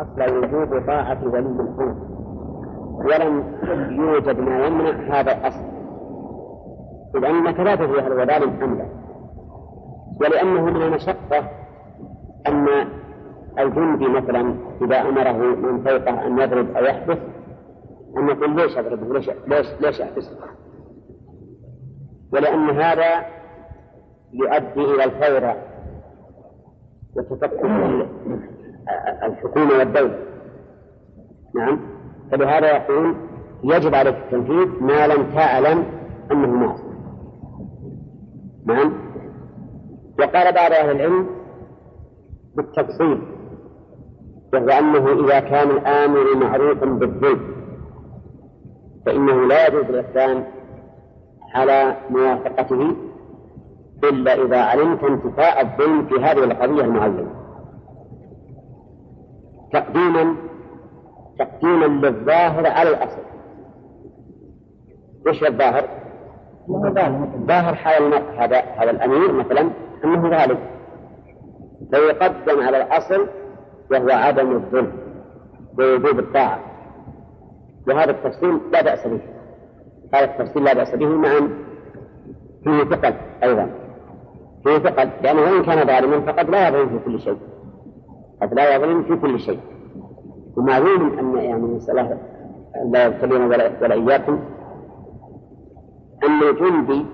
أصل وجوب طاعة ولي الأمر ولم يوجد ما يمنع هذا الأصل. إذ أنك لا تدري هل هو ظالم أم لا ولأنه من المشقة أن الجندي مثلا إذا أمره من فوقه أن يضرب أو يحبس أن يقول ليش أضربه ليش ليش ليش أحبسه ولأن هذا يؤدي إلى الفوضى. وتفكك الحكومة والدولة. نعم. فلهذا يقول يجب عليك التنفيذ ما لم تعلم أنه معصية نعم. وقال بعض أهل العلم بالتفصيل وهو أنه إذا كان الآمر معروفا بالظلم فإنه لا يجوز الإقدام على موافقته إلا إذا علمت انتفاء الظلم في هذه القضية المعينة تقديما تقديما للظاهر على الأصل. وش الظاهر؟ ظاهر حال هذا هذا الأمير مثلا أنه غالب فيقدم على الأصل وهو عدم الظلم ووجوب الطاعة. وهذا التفصيل لا بأس به. هذا التفصيل لا بأس به مع فيه ثقل أيضا. فيه ثقل لأنه وإن كان ظالما فقد لا يظلم في كل شيء. قد لا يظلم في كل شيء. ومعلوم أن يعني مسألة لا يبتلينا ولا, ولا إياكم. أن الجندي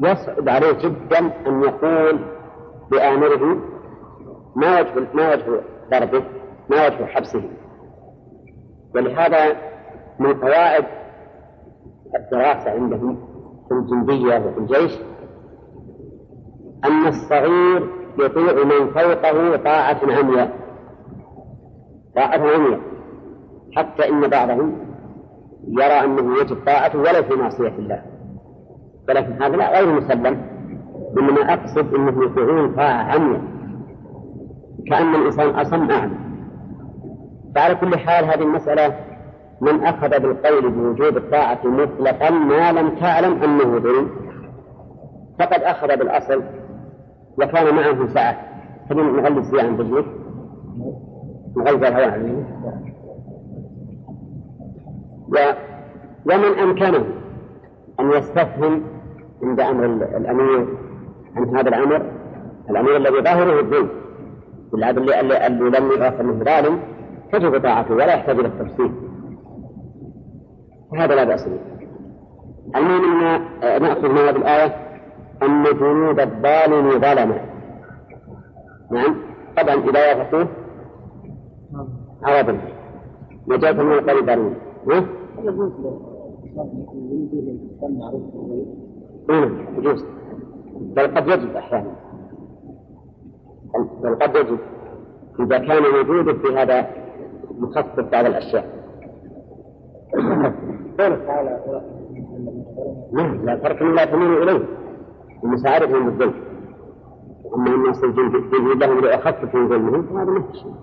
يصعب عليه جدا أن يقول بآمره ما وجه ما وجه ضربه ما وجه حبسه. ولهذا من قواعد الدراسة عندهم في الجندية وفي الجيش أن الصغير يطيع من فوقه طاعة عمياء طاعة عمياء حتى إن بعضهم يرى أنه يجب طاعته ولو في معصية الله. ولكن هذا غير مسلم. إنما أقصد أنه يطيعون طاعة عمياء. كأن الإنسان أصم أعمى. فعلى كل حال هذه المسألة من أخذ بالقول بوجوب الطاعة مطلقا ما لم تعلم أنه ظلم فقد أخذ بالأصل وكان معه ساعة. تبي نغلس فيها عن نغلس الهواء عليه و... ومن أمكنه أن يستفهم عند أمر الأمير عن هذا الأمر الأمير الذي ظاهره الظلم بالعدل اللي, اللي لم يعرف أنه ظالم تجب طاعته ولا يحتاج إلى التفصيل. هذا لا بأس به. المهم أن نأخذ من هذه الآية أن جنود الظالم ظلمة نعم. طبعا إذا وافقوه عرضا نجاة من القول ظالمين نعم يجوز. بل قد يجب أحيانا. بل قد يجب. إذا كان وجوده في هذا مخصص بعض الأشياء. نعم لا ترك لا تميل إليه. ومساعدتهم بالظلم أما أن يصل جلد لهم لأخفف من ظلمهم فهذا ما في شيء.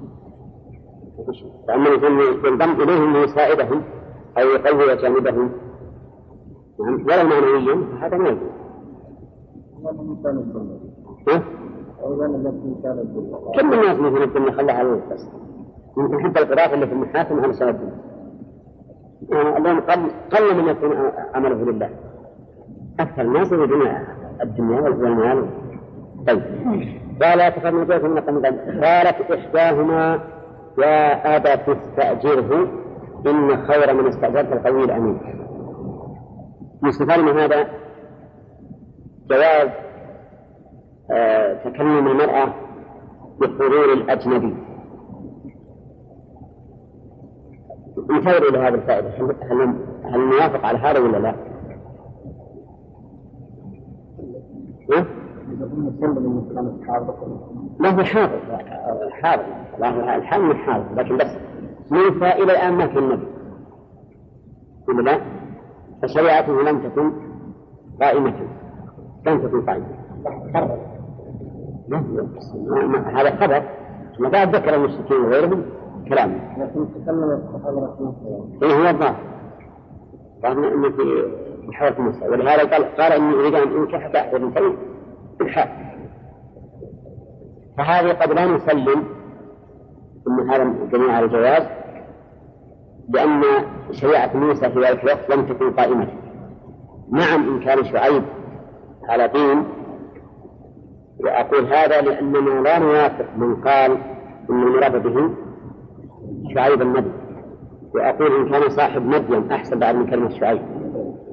فأما ينضم إليهم ليساعدهم أو يقوي جانبهم. نعم ولو معنويا فهذا ما يجوز. كم الناس مثلا يمكن خلى على بس يمكن حتى القراءة اللي في المحاكم على سبب. يعني قل قل من يكون عمله لله. أكثر الناس يريدون الدنيا والمال طيب. قال كيف من قالت إحداهما يا أبا تستأجره إن خير من استأجرت القوي الأمين. يستفاد من هذا جواز آه تكلم المرأة بحضور الأجنبي. نشير إلى هذه الفائدة. هل هل نوافق على هذا ولا لا؟ ما هو حاضر. حاضر. الحال مش حاضر لكن بس موسى إلى الآن ما في النبي. ولا لا؟ فشريعته لم تكن قائمة. لم تكن قائمة. هذا خبر. ما بعد ذكر المشركين وغيرهم كلام. لكن تكلم الصحابة إيه هو الظاهر؟ ظاهر أنه في محاولة موسى ولهذا قال قال إني أريد أن أنكح تحت بنتين بالحال فهذه قد لا نسلم أن هذا الجميع على الجواز لأن شريعة موسى في ذلك الوقت لم تكن قائمة. نعم إن كان شعيب على دين وأقول هذا لأننا لا نوافق من قال إن المراد به شعيب النبي وأقول إن كان صاحب مدين أحسن بعد من كلمة شعيب.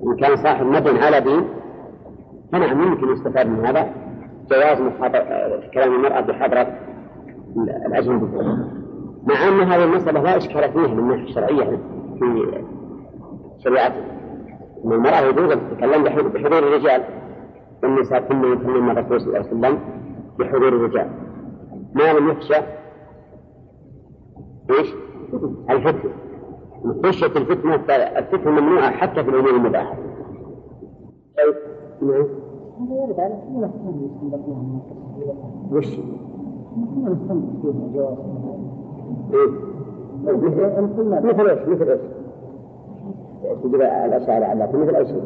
إن كان صاحب مدين على دين فنعم يمكن يستفاد من هذا؟ جواز كلام المرأة بحضرة الأجنبي مع أن هذه المسألة لا إشكال فيها من الناحية الشرعية في شريعته أن المرأة يجوز أن تتكلم بحضور الرجال والنساء كن يكلمن الرسول صلى الله عليه وسلم بحضور الرجال. ما لم يخشى إيش؟ الفتنة خشية الفتنة الفتنة ممنوعة حتى في الأمور المباحة. طيب نعم. هذا يرد على وش؟ إيه؟ مثل إيش؟ مثل إيش؟ تجيب الأشعار على مثل أي شيء؟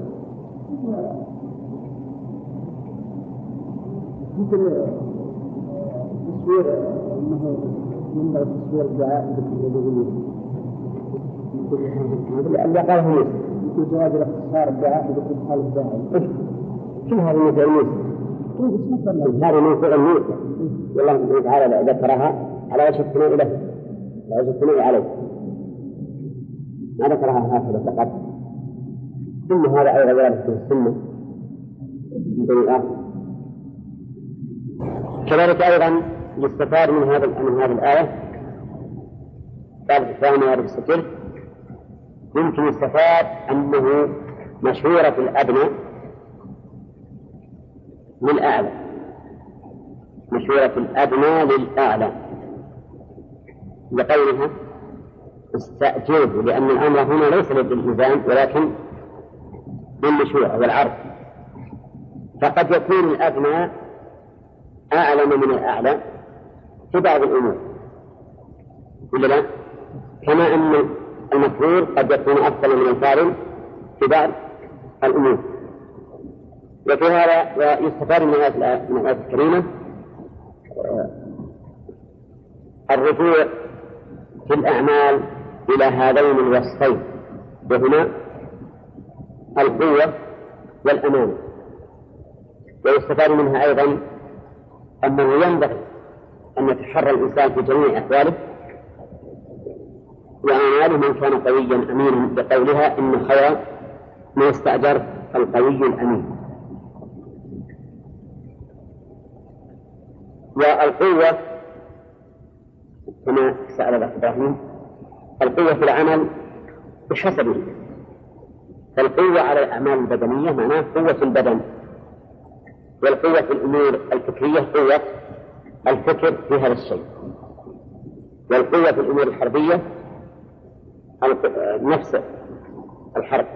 مثل تصوير انه من تصوير الدعاء اللي قاله مثل جواز الاختصار الدعاء بذكر حال الداعي شو هذا من فعل موسى؟ هذا من فعل موسى والله سبحانه وتعالى ذكرها على وجه الثناء له. على وجه الثناء عليه. ما ذكرها هكذا فقط. ثم هذا أيضا ورد في السنة. من بني كذلك أيضا يستفاد من هذا من هذه الآية. باب الثاني وارد الستر يمكن يستفاد أنه مشهورة الأبناء للأعلى. مشهورة الأدنى للأعلى. لقولها استأجره لأن الأمر هنا ليس للإلزام ولكن للمشروع والعرض. فقد يكون الأدنى أعلم من الأعلى في بعض الأمور. ولا لا؟ كما أن المفعول قد يكون أفضل من الفاعل في بعض الأمور. وفي هذا ويستفاد من من الآية الكريمة الرجوع في الأعمال إلى هذين الوصفين وهما القوة والأمانة ويستفاد منها أيضا أنه ينبغي أن يتحرى الإنسان في جميع أحواله وأعماله من كان قويا أمينا بقولها إن خير ما يستأجر القوي الأمين. والقوة كما سأل الأخ إبراهيم القوة في العمل بحسبه. فالقوة على الأعمال البدنية معناه قوة البدن. والقوة في الأمور الفكرية قوة الفكر في هذا الشيء. والقوة في الأمور الحربية نفس الحرب.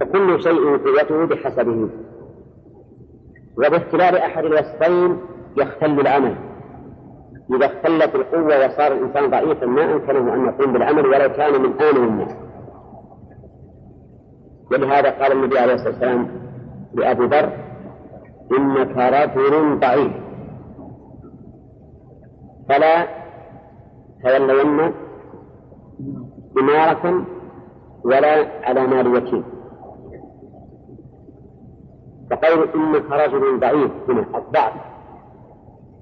فكل شيء قوته بحسبه. وباختلال أحد الوصفين يختل العمل إذا اختلت القوة وصار الإنسان ضعيفا ما أمكنه أن يقوم بالعمل ولو كان من آمن الناس ولهذا قال النبي عليه الصلاة والسلام لأبي ذر إنك رجل ضعيف. فلا تولين إمارة ولا على مال يتيم فقول إنك رجل ضعيف هنا الضعف.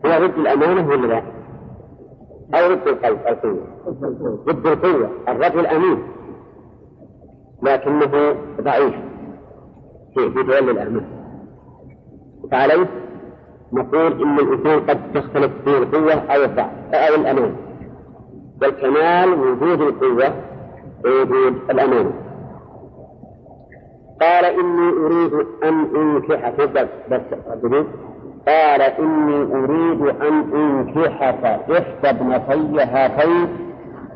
هو ضد الأمانة ولا لا؟ أو ضد القوة ضد القوة الرجل أمين لكنه ضعيف. في تولي الأمانة. فعليه نقول إن الإنسان قد تختلف فيه القوة أو الضعف أو الأمان والكمال وجود القوة ووجود الأمانة. قال إني أريد أن أنكحك بس بس قال إني أريد أن أنكحك إحدى ابنتي هاتين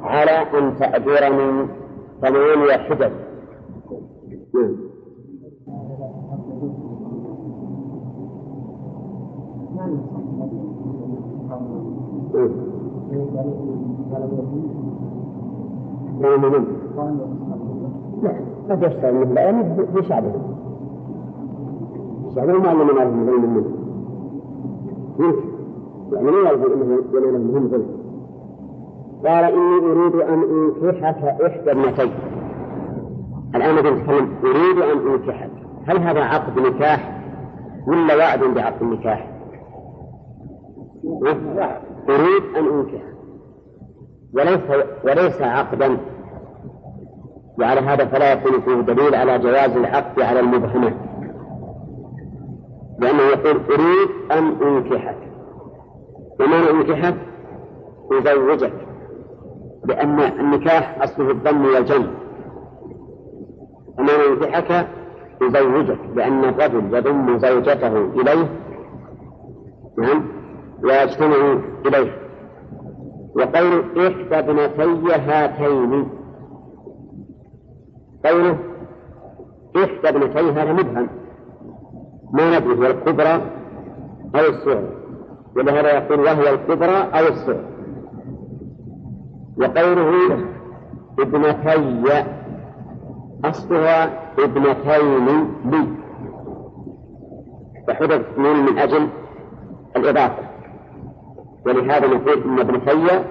على أن تأجرني ثمانية حجج. لا قد يشتغل مثل الأئمة في شعبهم شعبهم معلم لهم ظلم منه يمكن يعني لا يلزم إنه ينال منهم ظلم قال إني أريد أن أنكحك إحدى ابنتي الآن نبي نتكلم أريد أن أنكحك. هل هذا عقد نكاح ولا وعد بعقد النكاح؟ أريد أن أنكح. وليس وليس عقدا. وعلى هذا فلا يكون فيه دليل على جواز العقد على المبهمات لأنه يقول أريد أن أنكحك. ومعنى أنكحك؟ أزوجك. لأن النكاح أصله الضم والجمع ومعنى أنكحك؟ أزوجك. لأن الرجل يضم زوجته إليه. نعم. ويجتمع إليه. وقول إحدى ابنتي هاتين. قوله إحدى ابنتي هذا مبهم. ما ندري هي الكبرى أو الصغرى. ولهذا يقول وهي الكبرى أو الصغرى. وقوله ابنتي أصلها ابنتين لي. فحدث اثنين من أجل الإضافة. ولهذا نقول إن ابنتي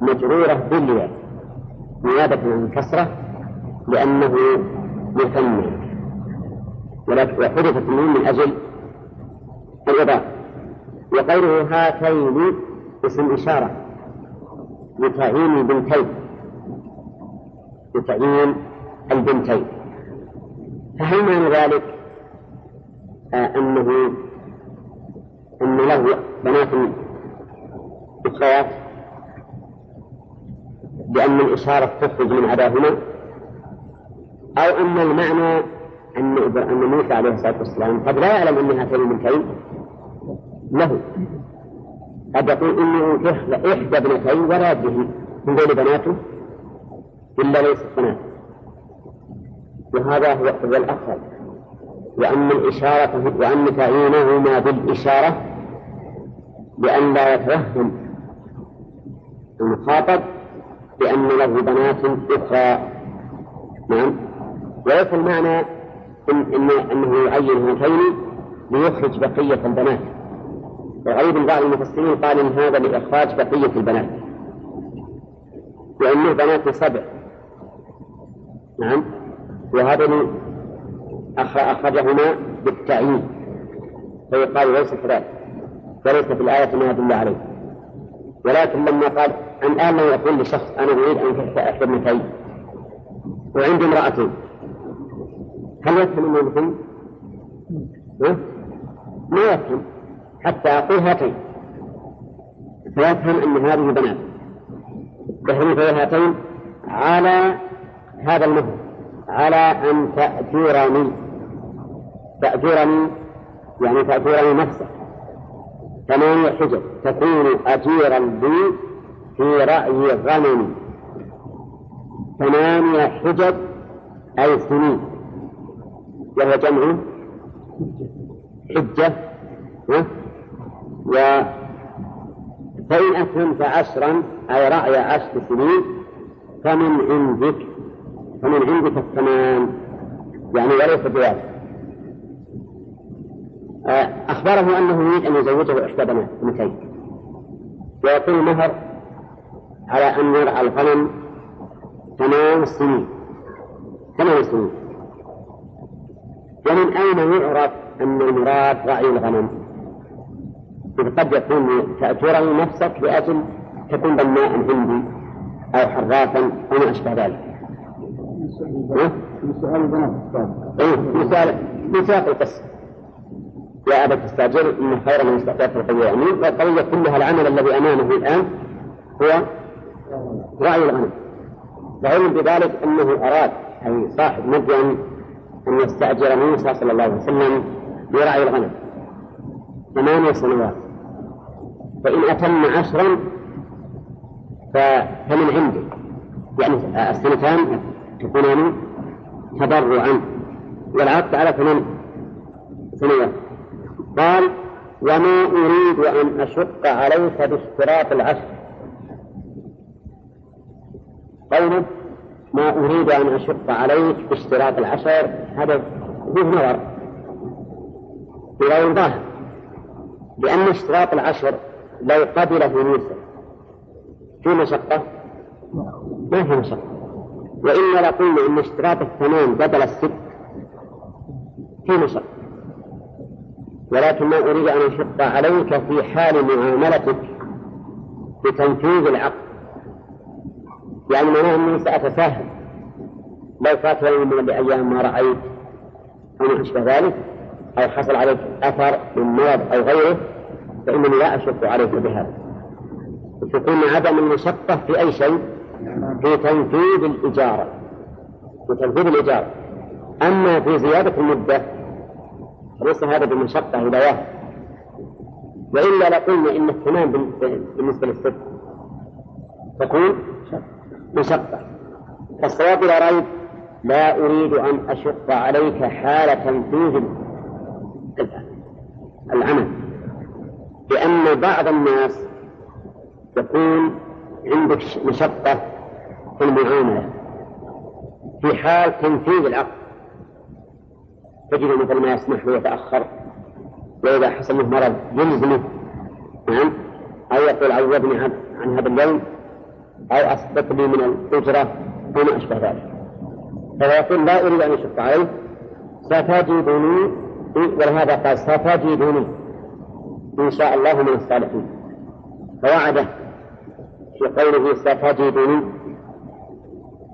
مجرورة بالياء نيابة عن الكسرة لأنه مثنى وحدثت النون من أجل الإضافة وقوله هاتين اسم إشارة. لتعيين البنتين. لتعيين البنتين. فهل معنى ذلك؟ آه أنه أن له بنات أخوات. بأن الإشارة تخرج من عداهما. أو أن المعنى أن أن موسى عليه الصلاة والسلام قد لا يعلم أن هاتين البنتين له. قد يقول إني إحدى ابنتين ولا يدري من بين بناته؟ إلا ليست بنات وهذا هو الأفضل وأن الإشارة وأن تعيينهما بالإشارة بأن لا يتوهم. المخاطب بأن له بنات أخرى. نعم. وليس المعنى إن إن أنه يعين هاتين ليخرج بقية البنات. وغير بعض المفسرين قال إن هذا لإخراج بقية البنات. وأنه بنات سبع. نعم. وهذا أخرجهما بالتعيين. فيقال ليس كذلك. وليس في الآية ما يدل عليه. ولكن لما قال الآن لو يقول لشخص أنا أريد أن تحت إحدى ابنتي وعندي امرأتين. هل يفهم مثل؟ ما يفهم حتى أقول هاتين. فيفهم أن هذه بنات. تهريب هاتين على هذا المهر على أن تأجرني. تأجرني يعني تأجرني نفسك. ثمانية حجج تكون أجيرا لي في رأي غنمي. ثمانية حجج أي سنين. وهو جمع حجة و فإن أتممت عشرا أي رأي عشر سنين فمن عندك فمن عندك الثمان يعني وليس بواجب. آه، أخبره أنه يريد أن يزوجه إحدى بنتين. ويقول المهر على أن يرعى الغنم ثمان سنين. ثمان سنين. ومن أين يعرف أن المراد رعي الغنم؟ إذ قد يكون تأجرني نفسك لأجل تكون بناء عندي أو حرافا أو ما أشبه ذلك. في سؤال البنات إيه سؤال سياق القصة. يا أبا تستأجر إن خير من استأجرت القوي أمين والقضية كلها العمل الذي أمامه الآن هو رعي الغنم. وعلم بذلك أنه أراد أي صاحب مدين أن يستأجر موسى صلى الله عليه وسلم برعي الغنم ثمانية سنوات. فإن أتم عشرا فمن عنده. يعني السنتان تكونان تبرعا. والعقد على ثمان سنوات. قال وما أريد أن أشق عليك باشتراط العشر. قوله ما أريد أن أشق عليك باشتراط العشر هذا فيه نظر. في غير ظاهر. لأن اشتراط العشر لو قبله موسى في مشقة؟ ما في مشقة. وإلا لقلنا إن اشتراط الثمان بدل الست في مشقة. ولكن ما أريد أن أشق عليك في حال معاملتك بتنفيذ العقد. يعني معناه أني سأتساهل لو فات يوم من الأيام ما رأيت أو ما أشبه ذلك أو حصل عليك أثر من مرض أو غيره فإنني لا أشق عليك بهذا. تكون عدم المشقة في أي شيء؟ في تنفيذ الإجارة. في تنفيذ الإجارة. أما في زيادة المدة ليس هذا بمشقة إلى وإلا لقلنا إن الثمان بالنسبة للست تكون مشقة. فالصواب لا ريب لا أريد أن أشق عليك حال تنفيذ العمل. لأن بعض الناس يكون عندك مشقة في المعاملة. في حال تنفيذ العقد. تجد مثل ما يسمح ويتأخر. وإذا حصل له مرض يلزمه. نعم. أو يقول عوضني عن هذا اليوم. أو أسقط لي من الأجرة وما أشبه ذلك. فيقول لا أريد أن أشق عليه ستجدني ولهذا قال ستجدني إن شاء الله من الصالحين. فوعده في قوله ستجدني.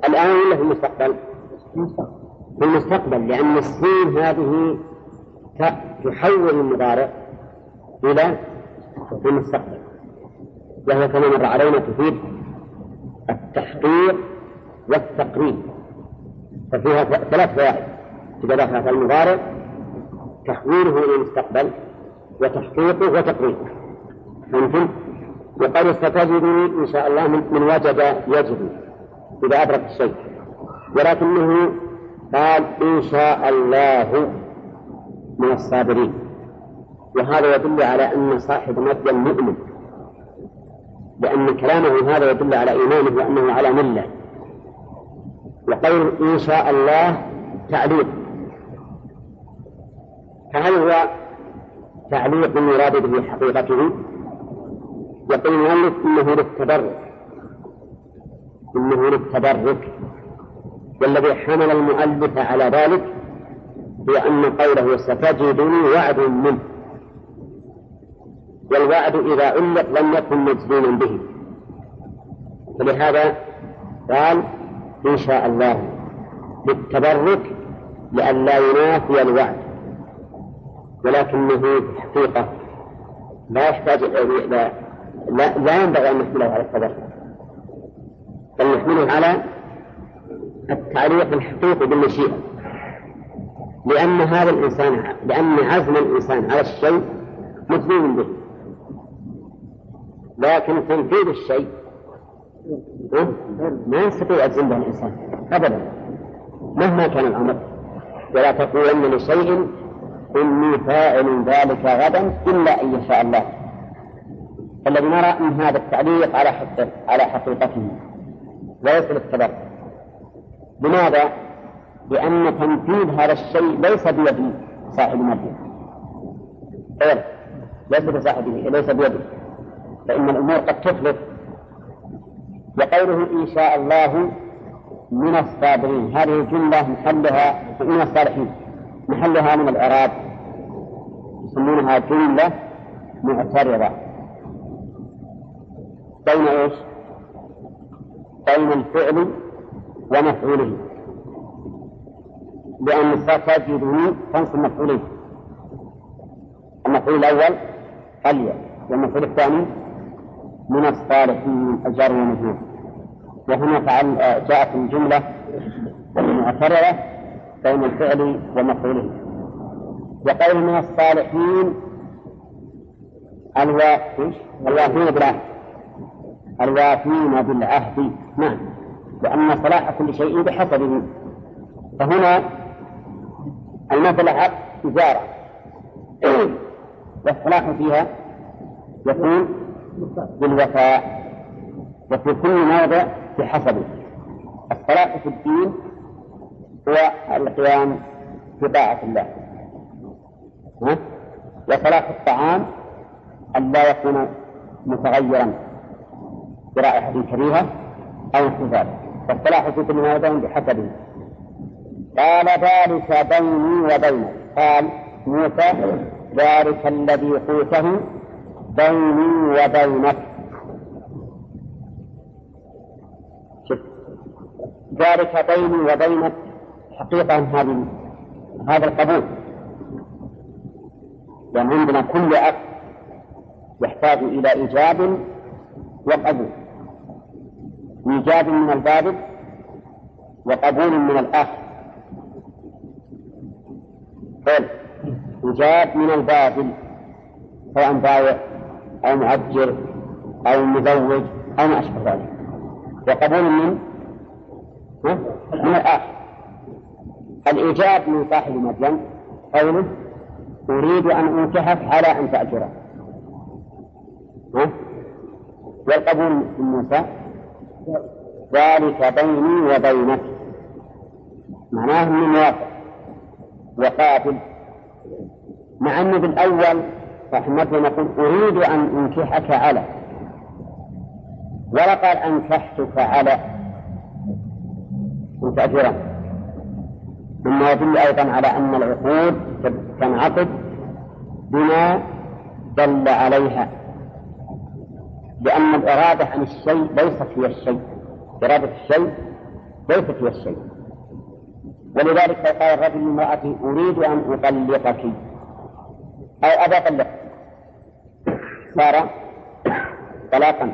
الآن ولا في المستقبل؟ في المستقبل لأن السين هذه تحول المضارع إلى المستقبل. وهي كما مر علينا تفيد التحقيق والتقريب. ففيها ثلاث فوائد. إذا دخلت المضارع تحويله إلى المستقبل وتحقيقه وتقريبه. فهمتم؟ وقال ستجدني إن شاء الله من وجد يجد إذا أدرك الشيء. ولكنه قال إن شاء الله من الصابرين. وهذا يدل على أن صاحب مدين مؤمن لأن كلامه هذا يدل على إيمانه وأنه على ملة. وقول إن شاء الله تعليق. فهل هو تعليق يراد به حقيقته؟ يقول المؤلف إنه للتبرك. إنه للتبرك. والذي حمل المؤلف على ذلك هو أن قوله ستجدني وعد منه. والوعد إذا علق لم يكن مجزوما به. فلهذا قال إن شاء الله بالتبرك لئلا ينافي الوعد. ولكنه في الحقيقة لا يحتاج إلى لا, لا ينبغي أن نحمله على التبرك. بل نحمله على التعليق الحقيقي بالمشيئة. لأن هذا الإنسان لأن عزم الإنسان على الشيء مجزوم به. لكن تنفيذ الشيء. ما يستطيع به الإنسان أبدا. مهما كان الأمر. ولا تقولن لشيء إني فاعل ذلك غدا إلا أن يشاء الله. الذي نرى من هذا التعليق على على حقيقته. وليس للتبرك لماذا؟ لأن تنفيذ هذا الشيء ليس بيد صاحب المبنى غير ليس بصاحبه ليس بيده فإن الأمور قد تخلف وقوله إن شاء الله من الصابرين. هذه الجملة محلها من الصالحين. محلها من الإعراب يسمونها جملة معترضة. بين إيش؟ بين الفعل ومفعوله. لأن ستجدني تنصب مفعولين المفعول الأول اليا والمفعول الثاني من الصالحين الجار والمجرور وهنا فعل جاءت الجملة المعترضة بين الفعل ومفعوله. وقول من الصالحين الوافين الوافين بالعهد. الوافين بالعهد. نعم. لأن صلاح كل شيء بحسبه. فهنا المصلحة تجارة والصلاح فيها يكون بالوفاء وفي كل موضع بحسبه الصلاح في الدين هو القيام بطاعة الله. ها؟ وصلاح الطعام أن لا يكون متغيرا برائحة كريهة أو ذلك فالصلاح في كل يدعون بحسبه قال ذلك بيني وبينك. قال موسى ذلك الذي قلته بيني وبينك. ذلك بيني وبينك حقيقة هذه هذا القبول. لأن يعني عندنا كل أب يحتاج إلى إيجاب وقبول. إيجاب من الباب وقبول من الآخر قل إيجاب من الباب. سواء بايع أو مؤجر أو مزوج أو ما أشبه ذلك. وقبول من؟ من الآخر. الإيجاب من صاحب مدين قوله أريد أن أنكحك على أن تأجره. والقبول من موسى؟ ذلك بيني وبينك. معناه من موافق. وقابل مع أنه بالأول فحمته نقول أريد أن أنكحك على. ولا قال أنكحتك على. أجرا مما يدل أيضا على أن العقود تنعقد بما دل عليها. لأن الإرادة عن الشيء ليست هي الشيء. إرادة الشيء ليست هي الشيء. ولذلك قال الرجل لامرأته أريد أن أطلقك. أو أبى أطلق صار طلاقا.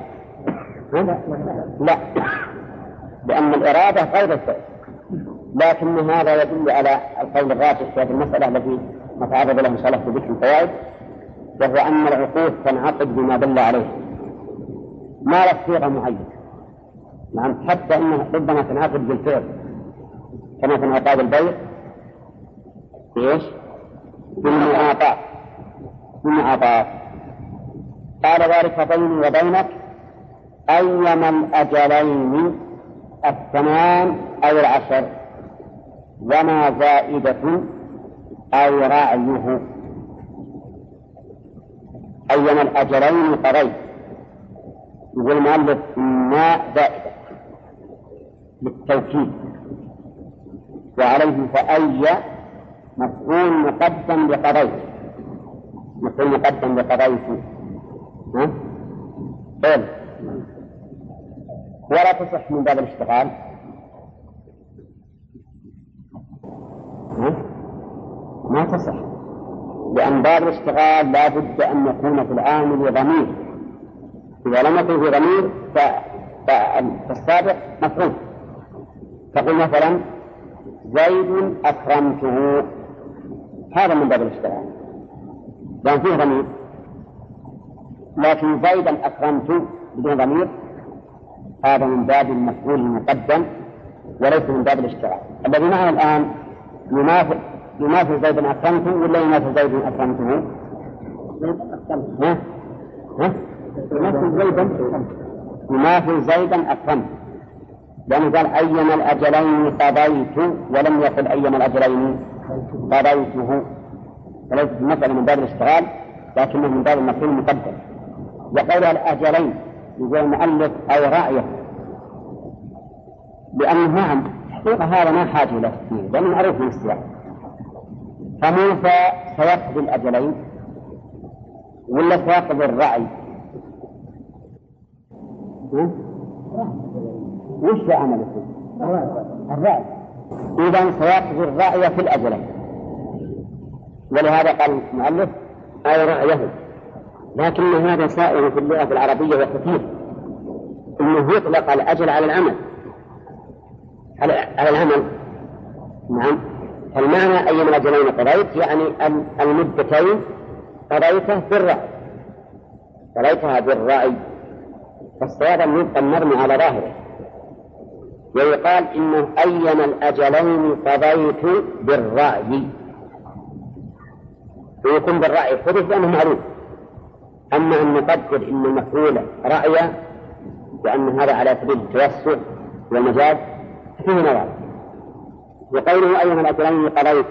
لا. لأن الإرادة غير الفعل لكن هذا يدل على القول الراجح في هذه المسألة التي نتعرض له إن شاء الله في ذكر الفوائد وهو أن العقود تنعقد بما دل عليه. ما له صيغة معينة؟ نعم حتى أنها ربما تنعقد بالفعل كما في انعقاد البيع. إيش؟ بالمعاطاة. بالمعاطاة. قال ذلك بيني وبينك أيما الأجلين الثمان أو العشر وما زائدة أو رعيه أيما الأجلين قضيت يقول المؤلف ما زائدة. للتوكيد وعليه فأي مفعول مقدم لقضيت مفعول مقدم لقضيت ها؟ طيب. ولا تصح من باب الاشتغال؟ ما تصح. لأن باب الاشتغال لا بد أن يكون في العامل ضمير إذا لم يكن في ضمير فالسابق مفعول. تقول مثلا زيد أكرمته. هذا من باب الاشتغال. لأن فيه ضمير. لكن زيدا أكرمت بدون ضمير. هذا من باب المفعول المقدم وليس من باب الاشتغال. الذي معنا الآن يماثل يماثل زيدا أكرمته ولا يماثل زيدا أكرمته؟ ها؟ ها؟ يماثل زيدا يماثل زيدا أكرمته لأنه قال أيما الأجلين قضيت ولم يقل أيما الأجلين قضيته. فليست المسألة من باب الاشتغال لكنه من باب المفعول المقدم. وقول الأجلين يقول المؤلف أو رأيه. لأنه نعم حقيقة هذا ما حاجة إلى تفسير لأنه معروف من السياق. فموسى سيقضي الأجلين ولا سيقضي الرأي؟ وش عمله؟ الرأي. إذا سيقضي الرأي في الأجلين. ولهذا قال المؤلف أي رأيه. لكن هذا سائر في اللغة العربية وكثير. أنه يطلق الأجل على العمل. على على العمل. نعم. فالمعنى أي من أجلين قضيت يعني المدتين قضيته بالرأي. قضيتها بالرأي. فالصواب أن يبقى المرمي على ظاهره. ويقال إنه أيما الأجلين قضيت بالرأي. ويكون بالرأي حدث لأنه معروف. أما أن نقدر أن المفعول رأي وأن هذا على سبيل التوسع والمجاز فيه نظر وقوله أيها الأجلين قضيت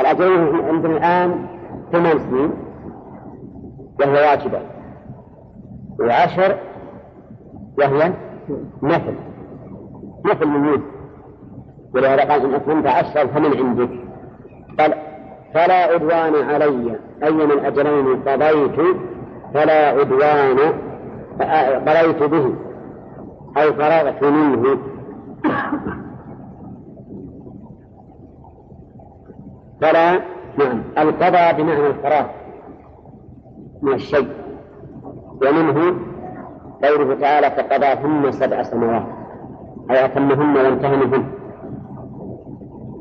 الأجلين عندنا الآن ثمان سنين وهي واجبة. وعشر وهي مثل مثل من ولهذا قال إن أتممت عشرا فمن عندك. قال فلا عدوان علي أي من الأجلين قضيت فلا عدوان قضيت به أي فرغت منه. فلا نعم القضاء بمعنى الفراغ من الشيء ومنه قوله تعالى فقضاهن سبع سماوات أي أتمهن وانتهنهن.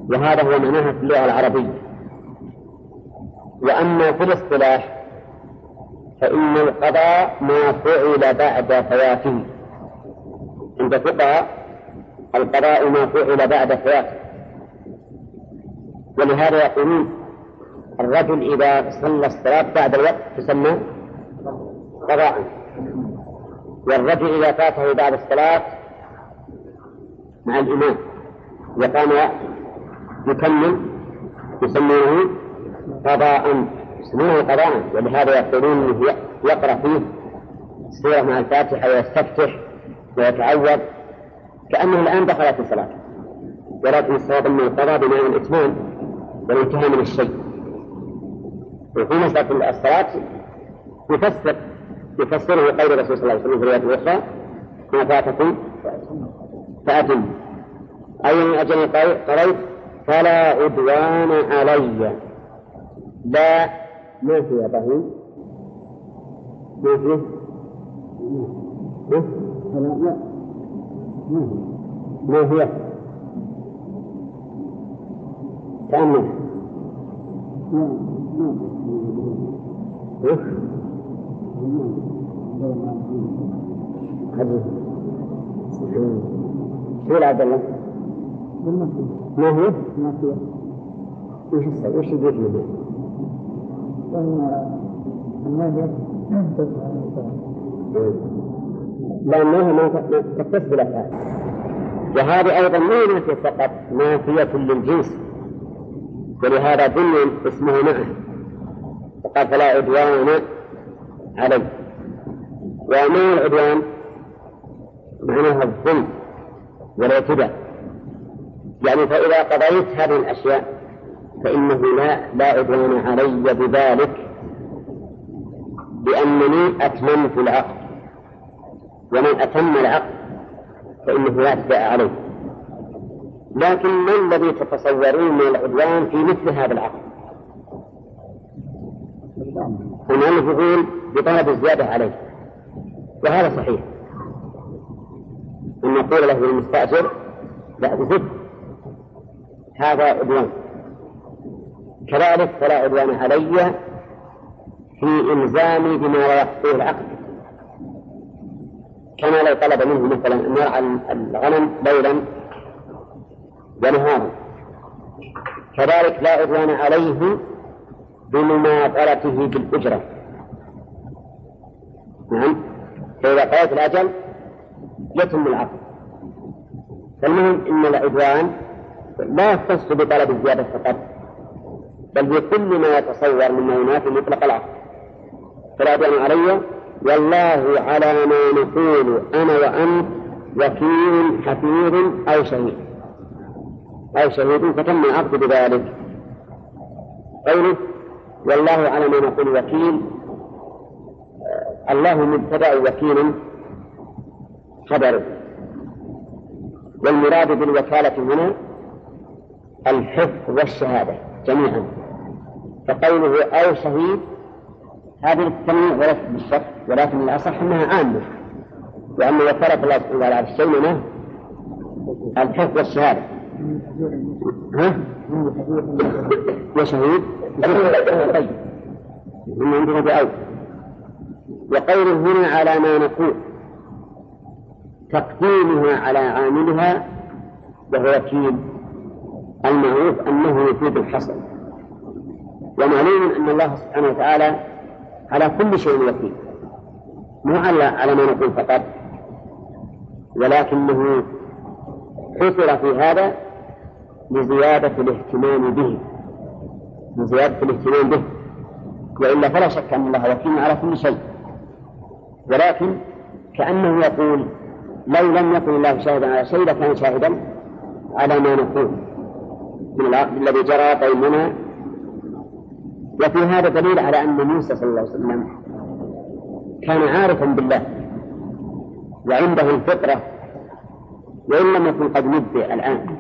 وهذا هو معناها في اللغة العربية. وأما في الاصطلاح فإن القضاء ما فعل بعد فواته عند فقهاء القضاء ما فعل بعد فواته ولهذا يقولون الرجل إذا صلى الصلاة بعد الوقت تسمى قضاء. والرجل إذا فاته بعد الصلاة مع الإمام. وقام يكمل يسمونه قضاء. يسمونه قضاء ولهذا يقولون إنه يقرأ فيه سورة مع الفاتحة ويستفتح ويتعوذ. كأنه الآن دخل في صلاته. ولكن الصواب انه القضاء بمعنى الإتمام والانتهاء من الشيء. وفي مسألة الصلاة يفسر يفسره قول الرسول صلى الله عليه وسلم في الرواية الأخرى ما فاتكم فأتم. أي من أجل قريت فلا عدوان علي. لا ما في إبراهيم ما في لا ما هي تأمل شو عبد الله؟ ما هي؟ ما هي وش وش يقول؟ لأنها ما تختص بالأفعال وهذه أيضا ما نافية فقط نافية للجنس ولهذا بني اسمه معه وقال فلا عدوان علي وما العدوان معناها الظلم والاعتداء يعني فإذا قضيت هذه الأشياء فإنه لا لا عدوان علي بذلك لأنني أتممت العقد. ومن أتم العقد فإنه لا اعتداء عليه. لكن ما الذي تتصورون من العدوان في مثل هذا العقد؟ هنالك يقول بطلب الزيادة عليه. وهذا صحيح. أن نقول له للمستأجر لا زد. هذا عدوان. كذلك فلا عدوان علي في إلزامي بما لا يخطيه العقد. كما لو طلب منه مثلا أن يرعى الغنم ليلا ونهارا كذلك لا عدوان عليه بمماطلته بالأجرة. نعم. فإذا قضيت الأجل يتم العقد. فالمهم أن العدوان لا يختص بطلب الزيادة فقط. بل بكل ما يتصور من مهمات مطلق العقل فلا عدوان علي. والله على ما نقول أنا وأنت وكيل حفيظ أو شهيد. أو شهيد فتم العقد بذلك. قوله والله على ما نقول وكيل. الله مبتدأ وكيل خبر. والمراد بالوكالة هنا الحفظ والشهادة جميعا. فقوله أو شهيد هذه التنويع وليست بالشك ولكن الأصح أنها عامة وأن وكالة الله سبحانه وتعالى على الشيء منه الحفظ والشهادة. ها؟ وشهيد طيب. عندنا بأو وقوله هنا على ما نقول تقديمها على عاملها وهو وكيل المعروف أنه يفيد الحصر. ومعلوم أن الله سبحانه وتعالى على كل شيء وكيل مو على على ما نقول فقط ولكنه حصر في هذا لزيادة الاهتمام به. لزيادة الاهتمام به. وإلا فلا شك أن الله وكيل على كل شيء. ولكن كأنه يقول لو لم يكن الله شاهدا على شيء لكان شاهدا على ما نقول. من العقد الذي جرى بيننا وفي هذا دليل على أن موسى صلى الله عليه وسلم كان عارفا بالله وعنده الفطرة وإن لم يكن قد نبئ الآن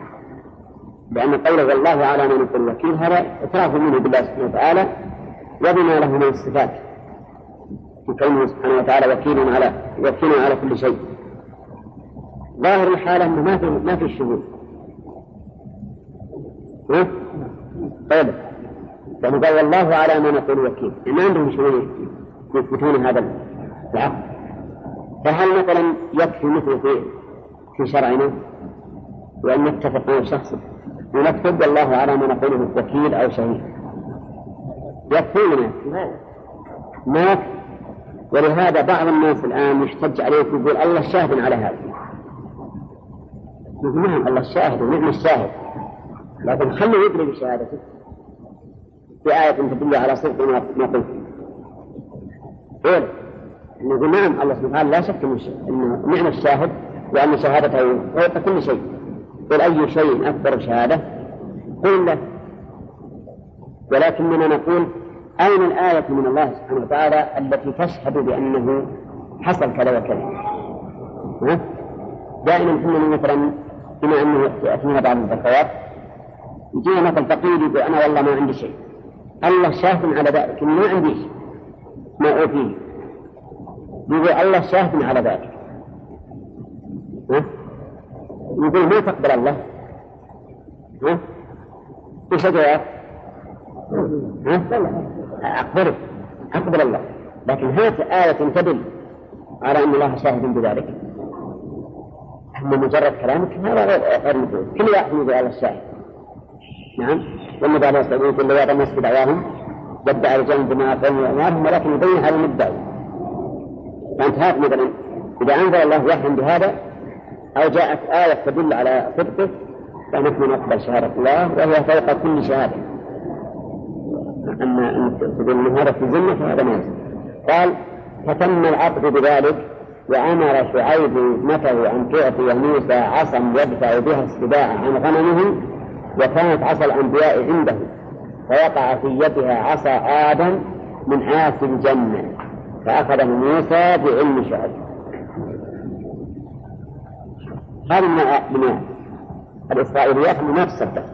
لأن قوله والله على ما نقول وكيل هذا اعتراف منه بالله سبحانه وتعالى وبما له من الصفات كونه سبحانه وتعالى وكيل على وكيل على كل شيء. ظاهر الحالة أنه ما في ما في شهود. ها؟ طيب. لأنه قال والله على ما نقول وكيل. ما عندهم شهود يثبتون هذا العقد فهل مثلا يكفي مثل في في شرعنا وأن نتفق مع شخص ونكتب والله على ما نقوله وكيل أو شهيد؟ يكفينا ما ولهذا بعض الناس الآن يحتج عليه يقول الله شاهد على هذا. نعم الله الشاهد ونعم الشاهد. لكن خليه يدري بشهادته. في آية تدل على صدق ما قلت. إيه؟ نقول نعم الله سبحانه وتعالى لا شك أنه نعم الشاهد وأن شهادته فوق كل شيء. قل أي شيء أكبر شهادة؟ قل له. ولكننا نقول أين الآية من الله سبحانه وتعالى التي تشهد بأنه حصل كذا وكذا؟ دائما كنا مثلا بما أنه يأتينا بعض الزكوات يجينا مثل فقير يقول أنا والله ما عندي شيء. الله شاهد على ذلك. ما عندي شيء ما أوتيه يقول الله شاهد على ذلك؟ يقول ما تقبل الله؟ ها؟ إيش الجواب؟ ها؟ أقبله. أقبل الله. لكن هات آية تدل على أن الله شاهد بذلك. أما مجرد كلامك هذا غير مفروض كل واحد يقول على الشاهد نعم؟ عليه الصلاة والسلام يقول لو الناس بدعواهم بدع رجال بما أموالهم ولكن يبين هذا المدعي. فأنت هات مثلا إذا أنزل الله وحيا بهذا أو جاءت آية تدل على صدقه فنحن نقبل شهادة الله وهي فوق كل شهادة. أما أن أن هذا في الذمة فهذا ما قال فتم العقد بذلك وأمر شعيب ابنته أن تعطي موسى عصا يدفع بها السباع عن غنمه وكانت عصا الأنبياء عنده فوقع في يدها عصا آدم من عاصي الجنة فأخذه موسى بعلم شعيب هذه من من الإسرائيليات اللي ما تصدق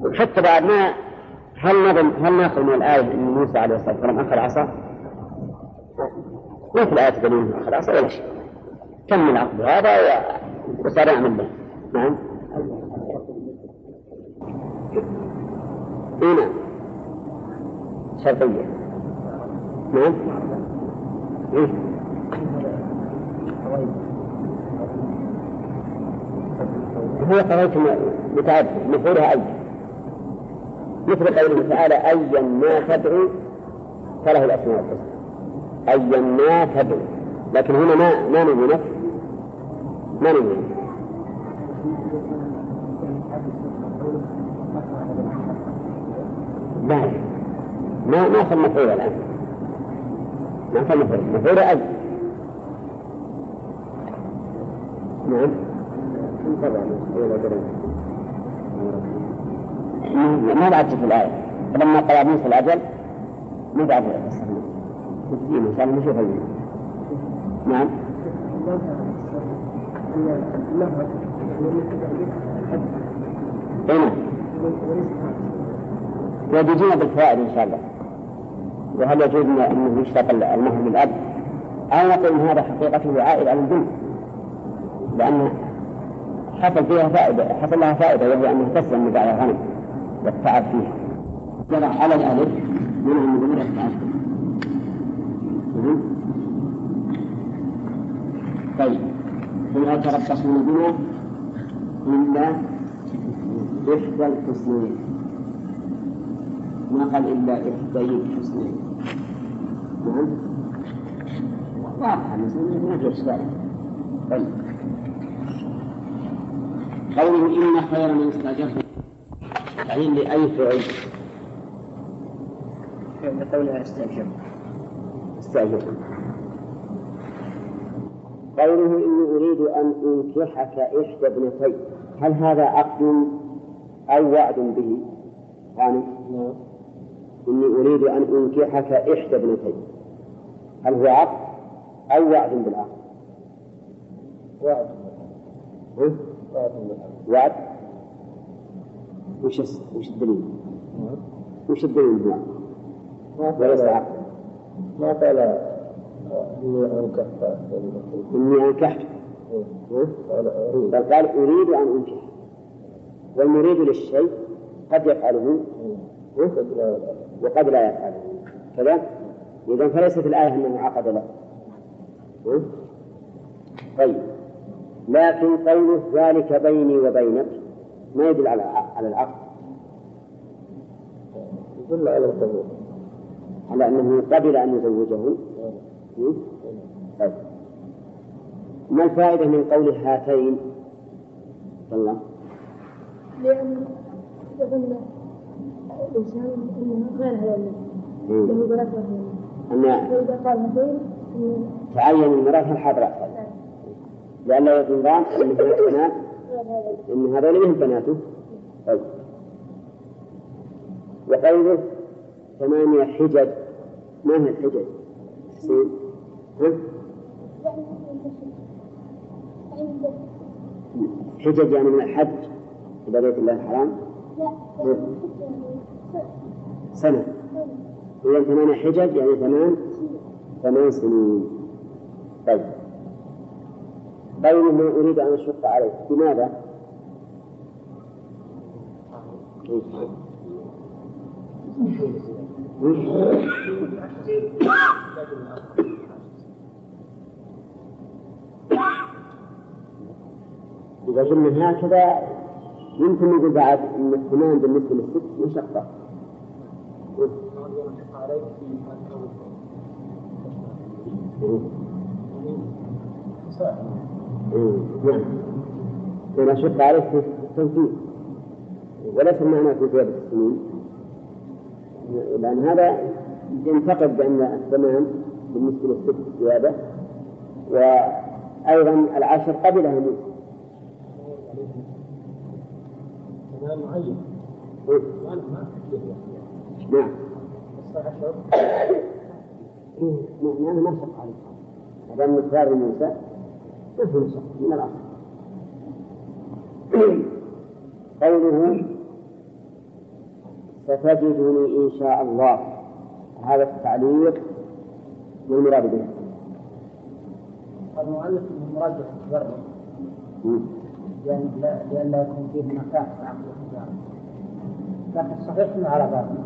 وحتى بعد ما هل نظم هل نأخذ من الآية أن موسى عليه الصلاة والسلام أخذ عصا؟ ما في الآية دليل أخذ عصا ولا شيء. تم العقد هذا وصار يعمل به نعم. اي نعم شرطية نعم. إيه؟ هي قضية متعدد مفعولها أي. مثل قوله تعالى أيا ما تدعو فله الأسماء الحسنى. أيا ما تدعو. لكن هنا ما ما نبي نفس ما نبي ما ما صار مفعول الآن. ما صار مفعول. مفعول أي نعم. ما بعد في الآية. فلما قضى موسى الأجل ما بعد. إن شاء الله نشوف نعم. هنا وبيجينا بالفوائد إن شاء الله. وهل يجوز أنه يشتغل المهر للأب أو نقول أن هذا حقيقته عائد على البنت لأن حصل فيها فائدة حصل لها فائدة وهي أنها تسلم من بعد الغنم والتعب فيها جرى على الألف من أن التعب طيب. فلا تربصون بنا إلا إحدى الحسنين. ما قال إلا إحدى الحسنين نعم. واضحة ما في إشكال طيب. قوله إن خير من استأجرت. تعيين لأي فعل؟ لقولها استأجر استأجر قوله إني أريد أن أنكحك إحدى ابنتي. هل هذا عقد أو وعد به؟ نعم. إني أريد أن أنكحك إحدى ابنتي هل هو عقد أو وعد بالعقد؟ وعد. وعد وعد؟ وش وش الدليل؟ وش الدليل؟ وليس عقد. ما قال إني أنكحت. إني أنكحت. بل قال أريد أن أنكح. والمريد للشيء قد يفعله. وقد لا يفعله كذا؟ إذا فليست الآية أنه عقد له. طيب. لكن قوله ذلك بيني وبينك ما يدل على على العقد. يدل على القبول. على أنه قبل أن يزوجه. طيب. ما الفائدة من قول هاتين؟ الله لأن الإنسان أنه غير هذا له بنات أن فإذا قال هاتين تعين المرأة الحاضرة لأن لا يظن أن هناك أن هذول من بناته. طيب. وقوله ثمانية حجج. ما هي الحجج؟ حجج يعني من الحج إلى بيت الله الحرام؟ لا سنة إذا ثمان حجج يعني ثمان ثمان سنين طيب قوله ما أريد أن أشق عليك لماذا؟ إذا قلنا هكذا يمكن نقول بعد أن الثمان بالنسبة للست مشقة. نعم. شق عليك في التنفيذ وليس المعنى في زيادة السنين لأن هذا ينتقد بأن الثمان بالنسبة للست زيادة وأيضا العشر قبلها كلام معين نعم. نعم. ما شق عليه ما دام مقدار موسى ما في مشق من الاصل قوله ستجدني إن شاء الله. هذا التعليق ما المراد به؟ المؤلف المراد بالتبرع. لأن لأن لا يكون فيه مكان في عقد التجارة لكن الصحيح أنه على باب.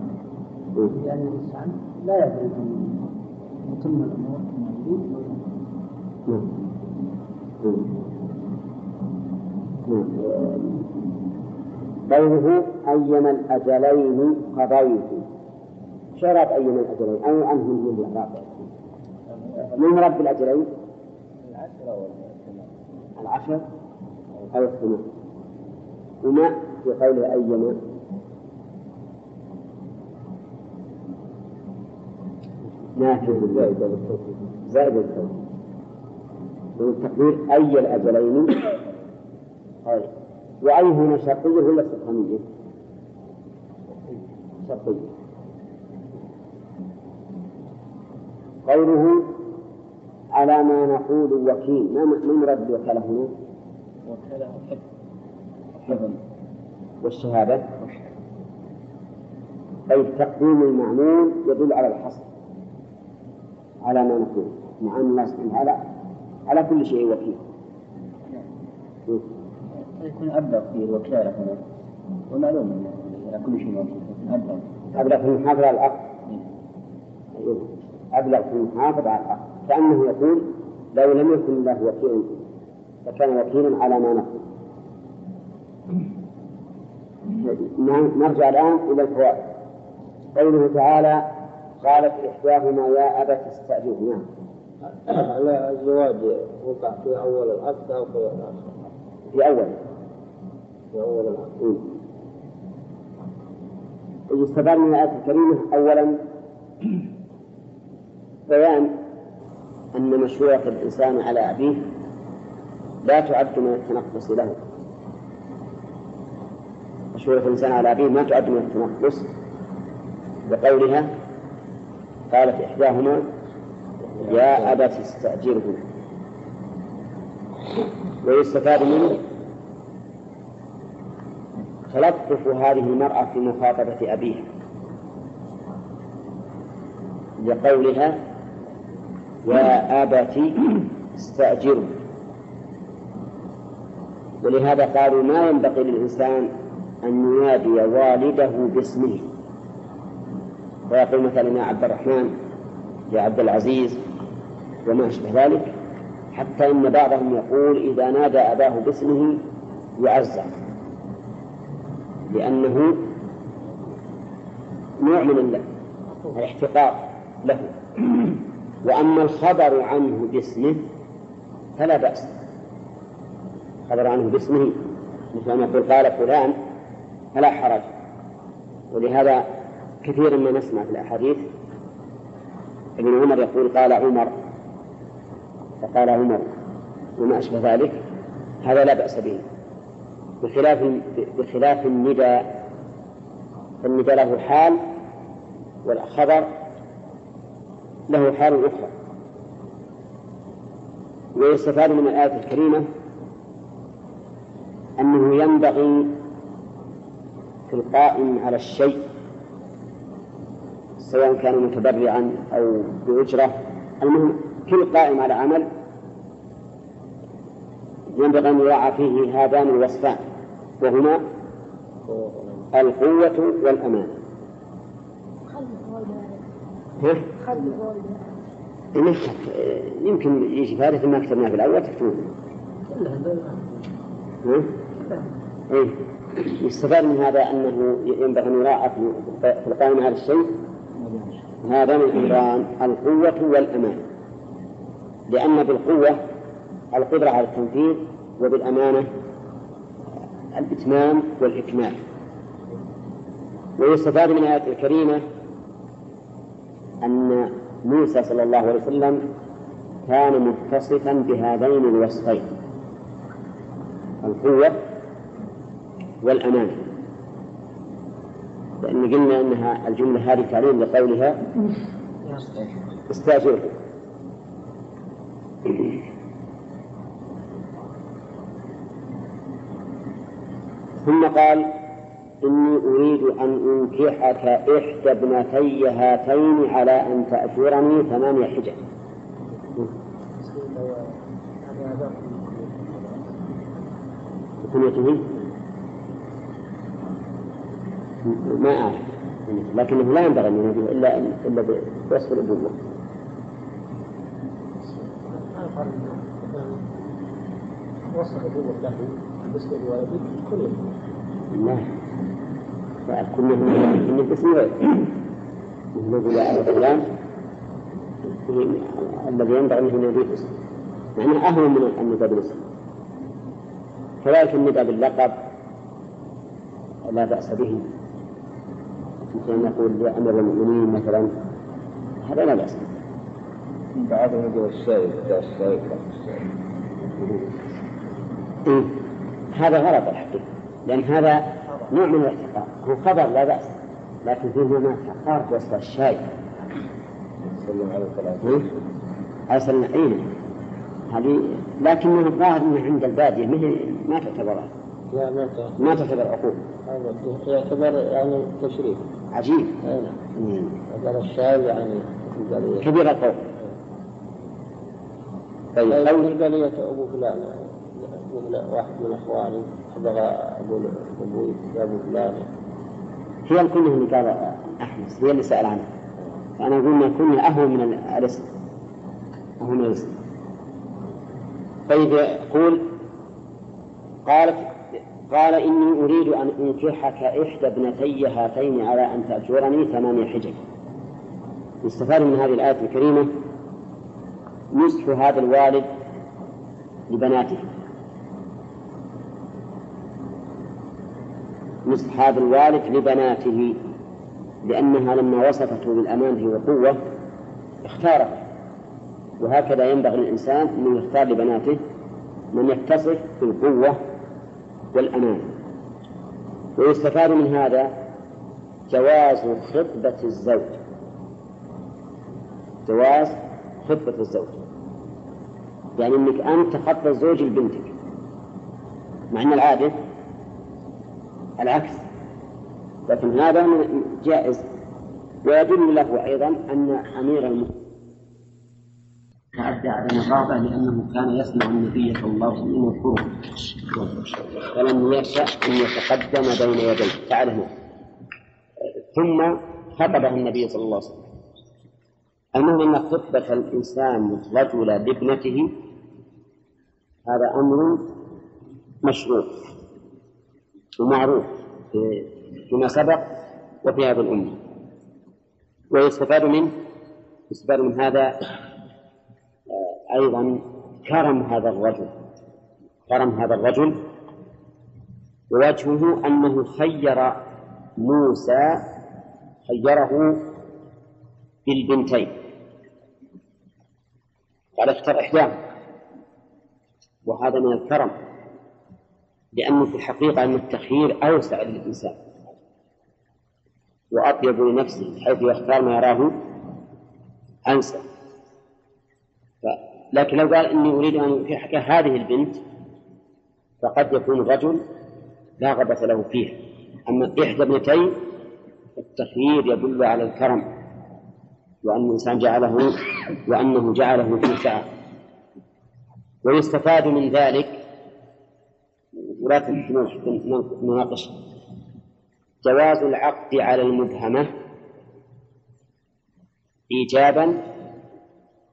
لأن الإنسان لا يدري يتم الأمور قوله أيما الأجلين قضيت. شرط أيما الأجلين أي عنه من الإعراب؟ من مراد بالأجلين؟ العشر العشر أو الثمان وما في قوله أيما نافذ زائدة للتوكيد زائدة للتوكيد والتقدير أي الأجلين؟ طيب وأي هنا شرطية ولا استفهامية؟ شرطية قوله على ما نقول وكيل. ما ما مراد بالوكالة هنا؟ وكالة حفظ والشهادة؟ طيب تقديم المعمول يدل على الحصر. على ما نقول. مع أن الله سبحانه وتعالى على كل شيء وكيل. يكون أبلغ في الوكالة هنا. ومعلوم على كل شيء وكيل أبلغ. أبلغ في المحافظة على العقد أبلغ في المحافظة على العقد كأنه يقول لو لم يكن الله وكيلا فكان وكيلا على ما نقول. نرجع الآن إلى الفوائد. قوله تعالى قالت إحداهما يا أبت استأجره نعم. لا الزواج وقع في أول العقد أو في الآخر في أول. في أول العقد. يستفاد من الآية الكريمة أولا بيان أن مشروع الإنسان على أبيه لا تعد من التنقص له. مشهورة الإنسان على أبيه ما تعد من التنقص بقولها قالت إحداهما يا أبت استأجره. ويستفاد منه تلطف هذه المرأة في مخاطبة أبيها. لقولها يا أبت استأجره. ولهذا قالوا ما ينبغي للإنسان أن ينادي والده باسمه. فيقول مثلا يا عبد الرحمن يا عبد العزيز وما أشبه ذلك حتى إن بعضهم يقول إذا نادى أباه باسمه يعزى لأنه نوع من الاحتقار له. وأما الخبر عنه باسمه فلا بأس. خبر عنه باسمه مثل ما يقول قال فلان فلا حرج. ولهذا كثيرا ما نسمع في الأحاديث. ابن عمر يقول قال عمر فقال عمر وما أشبه ذلك هذا لا بأس به. بخلاف بخلاف النداء فالنداء له حال والخبر له حال أخرى. ويستفاد من الآية الكريمة أنه ينبغي في القائم على الشيء سواء كان متبرعا أو بأجرة المهم كل قائم على عمل ينبغي أن يراعى فيه هذان الوصفان وهما القوة والأمان يمكن يجي فارغ ما كتبناه في الأول تكتبونه. إيه؟ يستفاد من هذا أنه ينبغي أن يراعى في القائمة على الشيء هذان الأمران القوة والأمان. لأن بالقوة القدرة على التنفيذ وبالأمانة الإتمام والإكمال. ويستفاد من الآية الكريمة أن موسى صلى الله عليه وسلم كان متصفا بهذين الوصفين القوة والأمان. لأن قلنا أنها الجملة هذه تعليم لقولها. استأجره ثم قال إني أريد أن أنكحك إحدى ابنتي هاتين على أن تأجرني ثمانية حجج. كنيته ما أعرف. لكنه لا ينبغي أن يناديه إلا إلا بوصف الأبوة. وصف الأبوة له بالنسبة لولده كنيته لا كله من مثل يا أبا فلان الذي ينبغي أن يناديه باسم معناه أهون من النداء بالاسم كذلك النداء باللقب لا بأس به. مثل نقول يا أمير المؤمنين مثلا هذا لا بأس بعضهم يقول جاء الشايب إيه؟ هذا غلط الحقيقة لأن هذا نوع من الاحتقار. هو خبر لا بأس لكن فيه نوع من الاحتقار وسط الشاي سلم على الثلاثة أرسل عينه هذه لكنه الظاهر انه عند البادية ما تعتبر. لا ما ما تعتبر عقوق يعتبر يعني تشريف. عجيب. أي نعم. هذا الشاي يعني كبير القوم طيب قال لي أبو فلان. واحد من إخواني. بغى أقول أبوي يا أبو فلان. هي الكنية اللي قال احمس هي اللي سأل عنها فأنا أقول إن الكنية اهون من الاسم اهون من الاسم طيب يقول قالت قال إني أريد أن أنكحك إحدى ابنتي هاتين على أن تأجرني ثمانية حجج. يستفاد من هذه الآية الكريمة نصح هذا الوالد لبناته. نصح هذا الوالد لبناته لأنها لما وصفته بالأمانة والقوة اختارت. وهكذا ينبغي للإنسان أن يختار لبناته من يتصف بالقوة والأمان. ويستفاد من هذا جواز خطبة الزوج. جواز خطبة الزوج. يعني إنك أنت تخطب الزوج لبنتك. مع إن العادة العكس. لكن هذا جائز. ويدل له أيضا أن أمير المؤمنين تعدى على الرغبة لأنه كان يسمع النبي صلى الله عليه وسلم يذكره ولم يشأ أن يتقدم بين يديه. تعالى ثم خطبه النبي صلى الله عليه وسلم. المهم أن خطبة الإنسان الرجل لابنته هذا أمر مشروع ومعروف فيما سبق وفي هذه الأمة. ويستفاد منه يستفاد من هذا أيضا كرم هذا الرجل. كرم هذا الرجل ووجهه أنه خير موسى خيره بالبنتين. قال اختر إحداهما وهذا من الكرم لأنه في الحقيقة أن التخيير أوسع للإنسان. وأطيب لنفسه حيث يختار ما يراه أنسب. لكن لو قال إني أريد أن حكاية هذه البنت فقد يكون الرجل لا غبة له فيها. أما إحدى ابنتين التخيير يدل على الكرم وأن الإنسان جعله وأنه جعله في سعة ويستفاد من ذلك ولاة نناقش جواز العقد على المبهمة إيجابا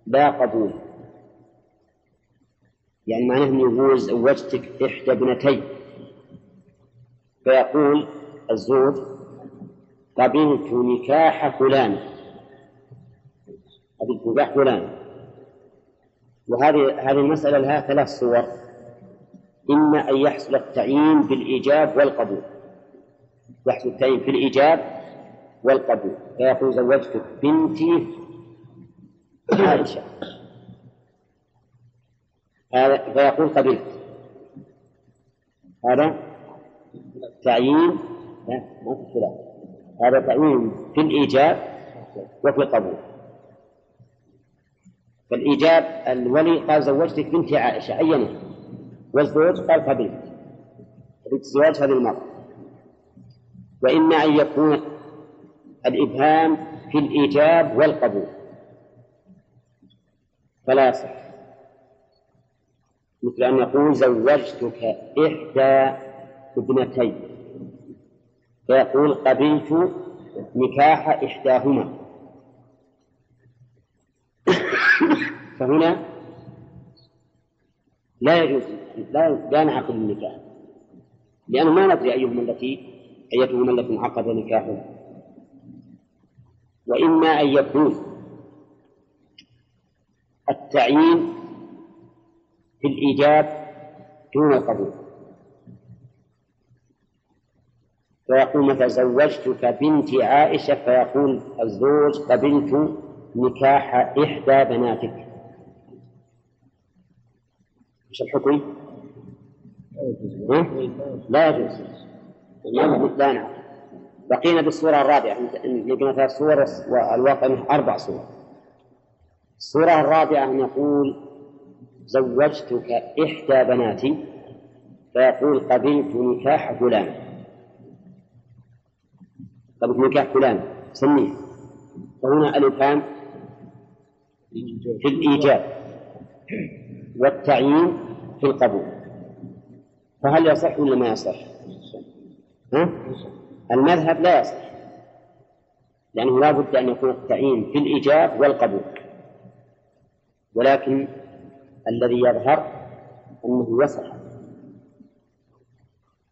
لا قبولا يعني معناه أنه زوجتك إحدى ابنتي فيقول الزوج قبلت نكاح فلان. قبلت نكاح فلان. وهذه هذه المسألة لها ثلاث صور. إما أن يحصل التعيين بالإيجاب والقبول. يحصل التعيين في الإيجاب والقبول. فيقول زوجتك بنتي عائشة. هذا فيقول قبلت هذا تعيين ما في خلاف هذا تعيين في الإيجاب وفي القبول. فالإيجاب الولي قال زوجتك بنتي عائشة عينه والزوج قال قبلت قبلت الزواج هذه المرأة. وإما أن يكون الإبهام في الإيجاب والقبول. فلا يصح. مثل أن يقول زوجتك إحدى ابنتي فيقول قبلت نكاح إحداهما. فهنا لا يجوز لا لا نعقد النكاح. لأنه ما ندري أيهما التي أيتهما التي انعقد نكاحها وإما أن يكون التعيين في الإيجاب دون القبول فيقول مثلا زوجتك بنت عائشة فيقول الزوج قبلت نكاح إحدى بناتك. إيش الحكم؟ لا يجوز. لا نعم بقينا بالصورة الرابعة. لقينا ثلاث صور والواقع أربع صور. الصورة الرابعة أن يقول زوجتك إحدى بناتي فيقول قبلت نكاح فلان قبلت نكاح فلان سميه فهنا الإفهام في الإيجاب والتعيين في القبول فهل يصح ولا ما يصح؟ ها؟ المذهب لا يصح لأنه لا بد أن يكون التعيين في الإيجاب والقبول ولكن الذي يظهر أنه يصح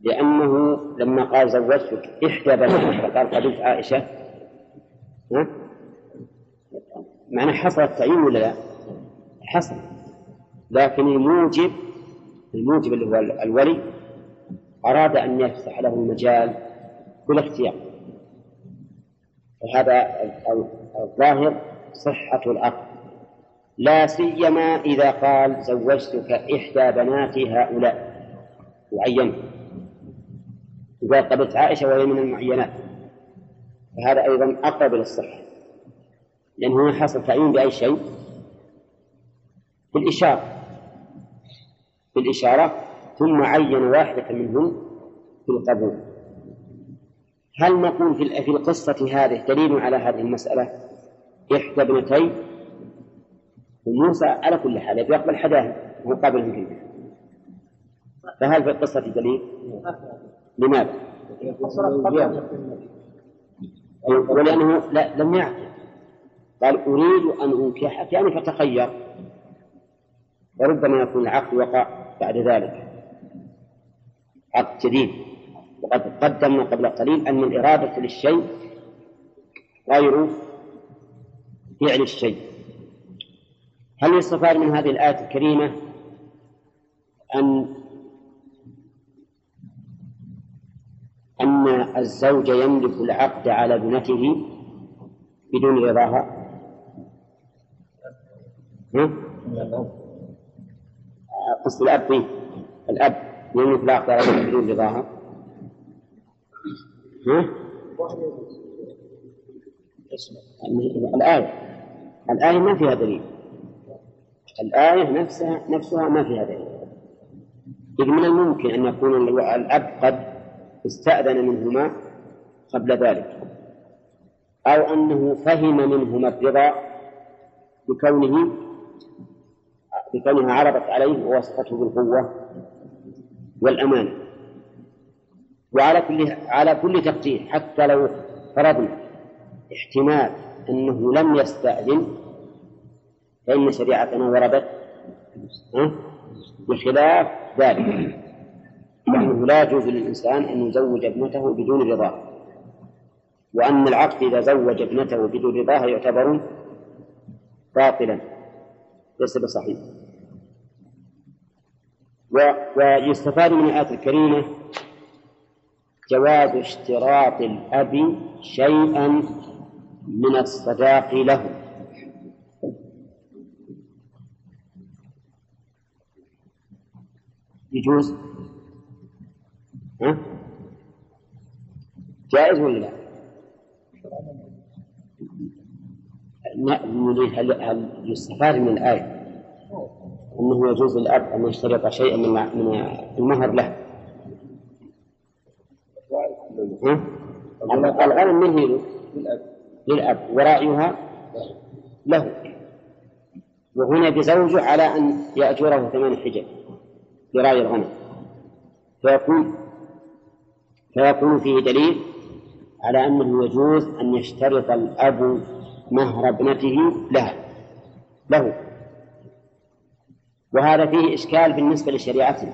لأنه لما قال زوجتك إحدى بناتك فقال قبلت عائشة ها؟ معنى حصل التعيين ولا لا؟ حصل لكن الموجب الموجب اللي هو الولي أراد أن يفتح له المجال بالاختيار وهذا الظاهر صحة العقد لا سيما إذا قال زوجتك إحدى بناتي هؤلاء. وعينه وقال قبلت عائشة وهي من المعينات. فهذا أيضا أقرب للصحة لأنه حصل تعيين بأي شيء؟ بالإشارة. بالإشارة. ثم عين واحدة منهم بالقبول هل نقول في في القصة هذه دليل على هذه المسألة؟ إحدى ابنتي وموسى على كل حال يقبل حداهم مقابل فيه فهل في القصة دليل؟ لماذا؟ ولأنه لا لم يعقل. قال أريد أن أنكحك يعني فتخير وربما يكون العقد وقع بعد ذلك. عقد جديد. وقد قدمنا قبل قليل أن الإرادة للشيء غير فعل الشيء. هل يستفاد من هذه الآية الكريمة أن أن الزوج يملك العقد على ابنته بدون رضاها؟ قصد الأب فيه الأب يملك العقد على ابنته بدون رضاها؟ ها؟ الآية الآية ما فيها دليل الآية نفسها نفسها ما فيها دليل. إذ من الممكن أن يكون الأب قد استأذن منهما قبل ذلك. أو أنه فهم منهما الرضا بكونه بكونها عرضت عليه ووصفته بالقوة والأمانة. وعلى كل على كل تقدير حتى لو فرضنا احتمال أنه لم يستأذن فإن شريعتنا وردت بخلاف ذلك. وأنه لا يجوز للإنسان أن يزوج ابنته بدون رضاه وأن العقد إذا زوج ابنته بدون رضاها يعتبر باطلا ليس بصحيح. ويستفاد من الآية الكريمة جواز اشتراط الأب شيئا من الصداق له. يجوز؟ ها؟ جائز ولا لا؟ نريد هل هل يستفاد من الآية أنه يجوز للأب أن يشترط شيئا من من المهر له. الغنم من هي؟ للأب. ورأيها؟ له. وهنا بزوجه على أن يأجره ثمان حجج برأي الغنم. فيكون فيكون فيه دليل على أنه يجوز أن يشترط الأب مهر ابنته لها له. وهذا فيه إشكال بالنسبة لشريعتنا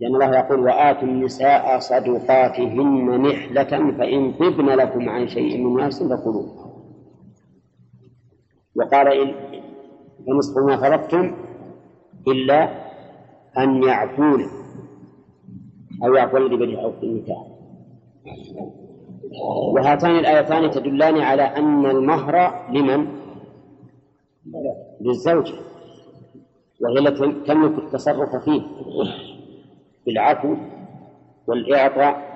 لأن الله يقول وآتوا النساء صدقاتهن نحلة فإن طبن لكم عن شيء من نفس فكلوه. وقال فنصف ما فرضتم إلا أن يعفون أو يعفو الذي بيده أو النكاح. وهاتان الآيتان تدلان على أن المهر لمن؟ للزوجة. وهي التي تملك التصرف فيه. بالعفو والإعطاء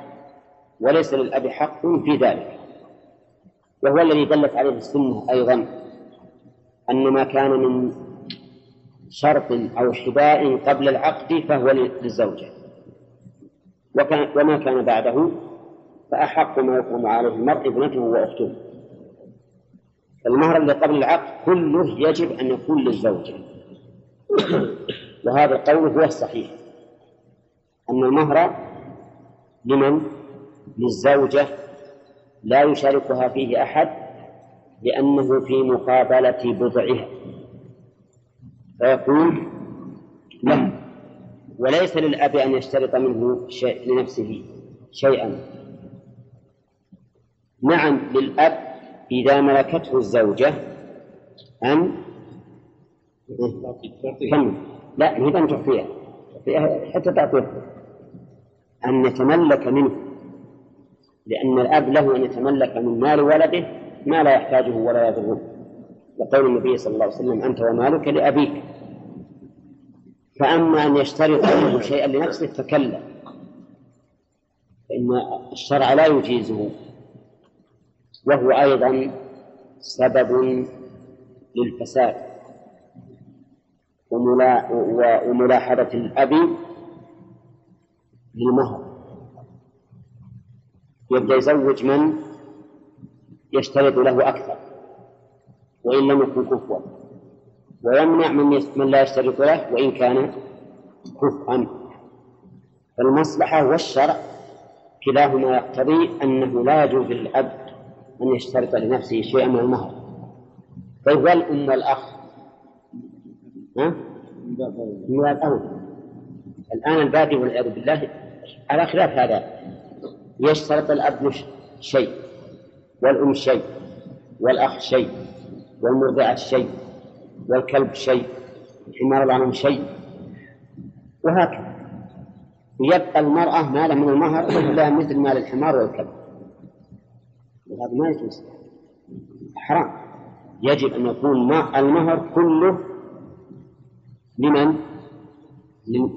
وليس للأب حق في ذلك. وهو الذي دلت عليه السنة أيضا أن ما كان من شرط أو حباء قبل العقد فهو للزوجة. وكان وما كان بعده؟ فأحق ما يكون عليه المرء ابنته وأخته. المهر اللي قبل العقد كله يجب أن يكون للزوجة. وهذا القول هو الصحيح. أن المهر لمن؟ للزوجة. لا يشاركها فيه أحد لأنه في مقابلة بضعها. فيكون له وليس للأب أن يشترط منه شيء لنفسه شيئا. نعم للأب إذا ملكته الزوجة أن كم لا هي أن تعطيها حتى تعطيه. أن يتملك منه. لأن الأب له أن يتملك من مال ولده ما لا يحتاجه ولا يضره. لقول النبي صلى الله عليه وسلم أنت ومالك لأبيك. فأما أن يشترط له شيئا لنفسه فكلا. فإن الشرع لا يجيزه. وهو أيضا سبب للفساد. وملاحظة الأب للمهر يبدأ يزوج من يشترط له أكثر. وإن لم يكن كفوا. ويمنع من من لا يشترط له وإن كان كفءا فالمصلحة والشرع كلاهما يقتضي أنه لا يجوز للأب أن يشترط لنفسه شيئا من المهر. طيب والأم والأخ ها؟ من باب أولى الآن البادي والعياذ بالله على خلاف هذا يشترط الأب شيء والأم شيء والأخ شيء. والمرضعة شيء والكلب شيء الحمار الغنم شيء. وهكذا. يبقى المرأة مالا من المهر إلا مثل مال الحمار والكلب. وهذا ما يجوز. حرام. يجب أن يكون المهر كله لمن؟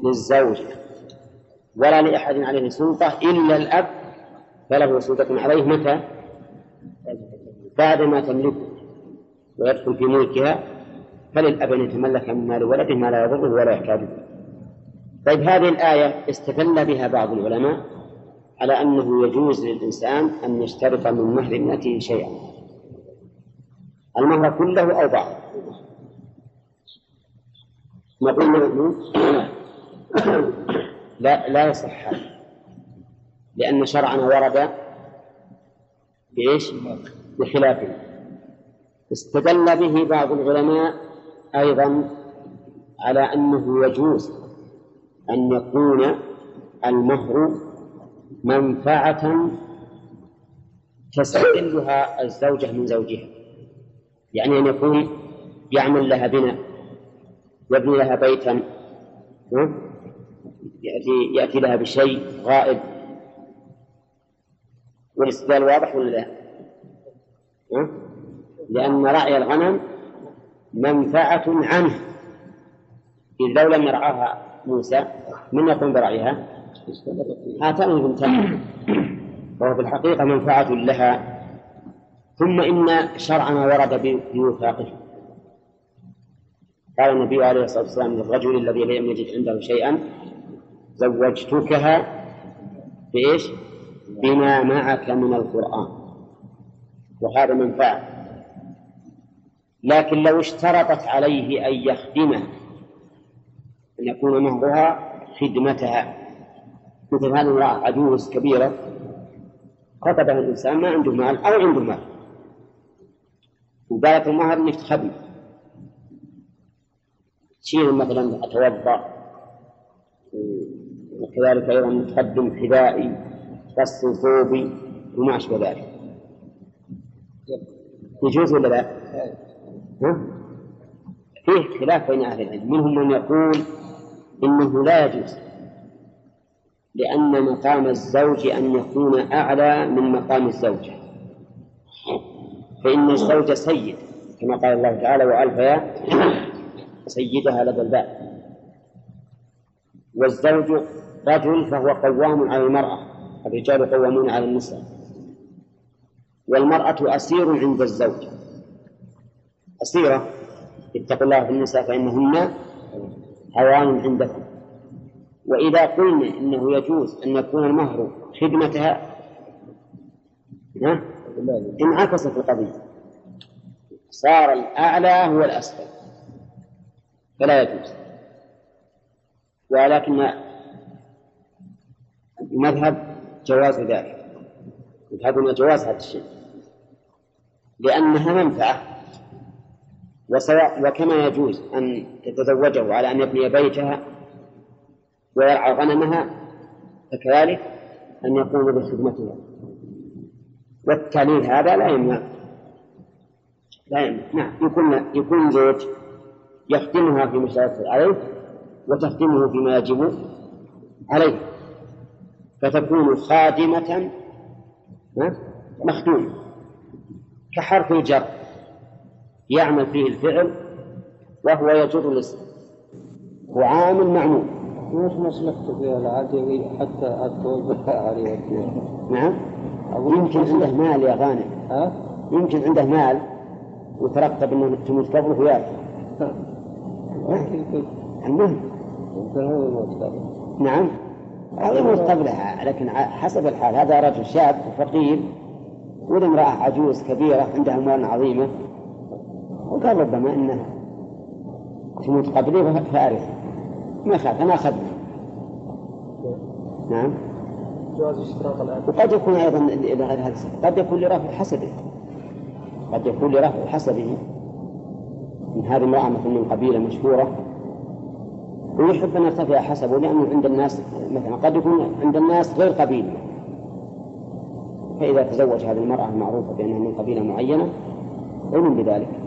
للزوج. ولا لأحد عليه سلطة إلا الأب فله سلطة عليه متى؟ بعد ما تملكه. ويدخل في ملكها فللأب أن يتملك من مال ولده ما لا يضره ولا يحتاجه. طيب هذه الآية استدل بها بعض العلماء على أنه يجوز للإنسان أن يشترط من مهر ابنته شيئا. المهر كله أو بعض؟ نقول لا لا يصح. لأن شرعنا ورد بإيش؟ بخلافه استدل به بعض العلماء أيضا على أنه يجوز أن يكون المهر منفعة تستقلها الزوجة من زوجها يعني أن يكون يعمل لها بناء يبني لها بيتا يأتي يأتي لها بشيء غائب والاستدلال واضح ولا لا؟ لأن رعي الغنم منفعة عنه. إذ لو لم يرعاها موسى من يقوم برعيها؟ هاتان البنتان وهو في الحقيقة منفعة لها. ثم إن شرعنا ورد بوثاقه قال النبي عليه الصلاة والسلام للرجل الذي لم يجد عنده شيئا زوجتكها بإيش؟ بما معك من القرآن. وهذا منفعة. لكن لو اشترطت عليه أن يخدمه أن يكون مهرها خدمتها. مثل هذه المرأة عجوز كبيرة خطبها الإنسان ما عنده مال أو عنده مال. وقالت المهر إنك تخدم. تشيل مثلا أتوضأ. وكذلك أيضا تقدم حذائي غسل ثوبي وما أشبه ذلك. يجوز ولا لا؟ فيه خلاف بين أهل العلم. منهم من يقول إنه لا يجوز لأن مقام الزوج أن يكون أعلى من مقام الزوجة. فإن الزوج سيد كما قال الله تعالى وألف يا سيدها لدى الباب والزوج رجل فهو قوام على المرأة الرجال قوامون على النساء. والمرأة أسير عند الزوج. أسيرة اتقوا الله في النساء فإنهن هوان عندكم. وإذا قلنا إنه يجوز أن يكون المهر خدمتها انعكست القضية. صار الأعلى هو الأسفل. فلا يجوز. ولكن المذهب جواز ذلك. يذهبون جواز هذا الشيء. لأنها منفعة. وسواء وكما يجوز أن تتزوجه على أن يبني بيتها ويرعى غنمها فكذلك أن يقوم بخدمتها. والتعليل هذا لا يمنع. لا يمنع. نعم يكون يكون زوج يخدمها في مشاركة عليه وتخدمه فيما يجب عليه. فتكون خادمة مخدومة كحرف الجر. يعمل فيه الفعل وهو يجر الاسم. هو عامل معمول. وش مصلحته فيها العادي حتى توظفها عليه نعم. يمكن عنده مال يا غانم. ها؟ يمكن عنده مال وترتب إنه تموت قبله وياك. المهم. نعم. أو يموت قبلها لكن حسب الحال هذا رجل شاب فقير ولا امرأة عجوز كبيرة عندها أموال عظيمة. وقال ربما أنه تموت قبلي فأرث ما خاف أنا أخذنا نعم. جواز اشتراط الآن. وقد يكون أيضا إلى غير هذا. قد يكون لرفع حسبه. قد يكون لرفع حسبه. من هذه المرأة مثلا من قبيلة مشهورة ويحب أن يرتفع حسبه لأنه عند الناس مثلا قد يكون عند الناس غير قبيلة فإذا تزوج هذه المرأة المعروفة بأنها من قبيلة معينة علم بذلك.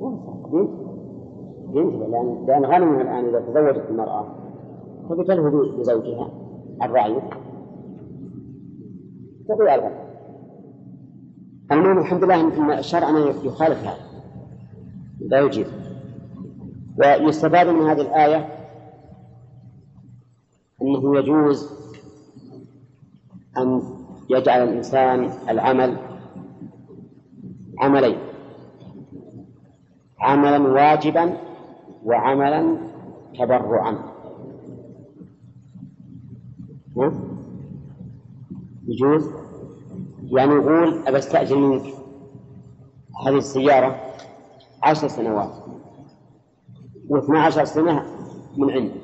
بنت لأن لأن غنمها الآن إذا تزوجت المرأة فبتلهو بزوجها الرعي تضيع الغنم المهم الحمد لله أن الشرع يخالف هذا لا يجيب ويستفاد من هذه الآية أنه يجوز أن يجعل الإنسان العمل عملين عملا واجبا وعملا تبرعا؟ يجوز؟ يعني يقول أبى أستأجر منك هذه السيارة عشر سنوات واثنا عشر سنة من عندي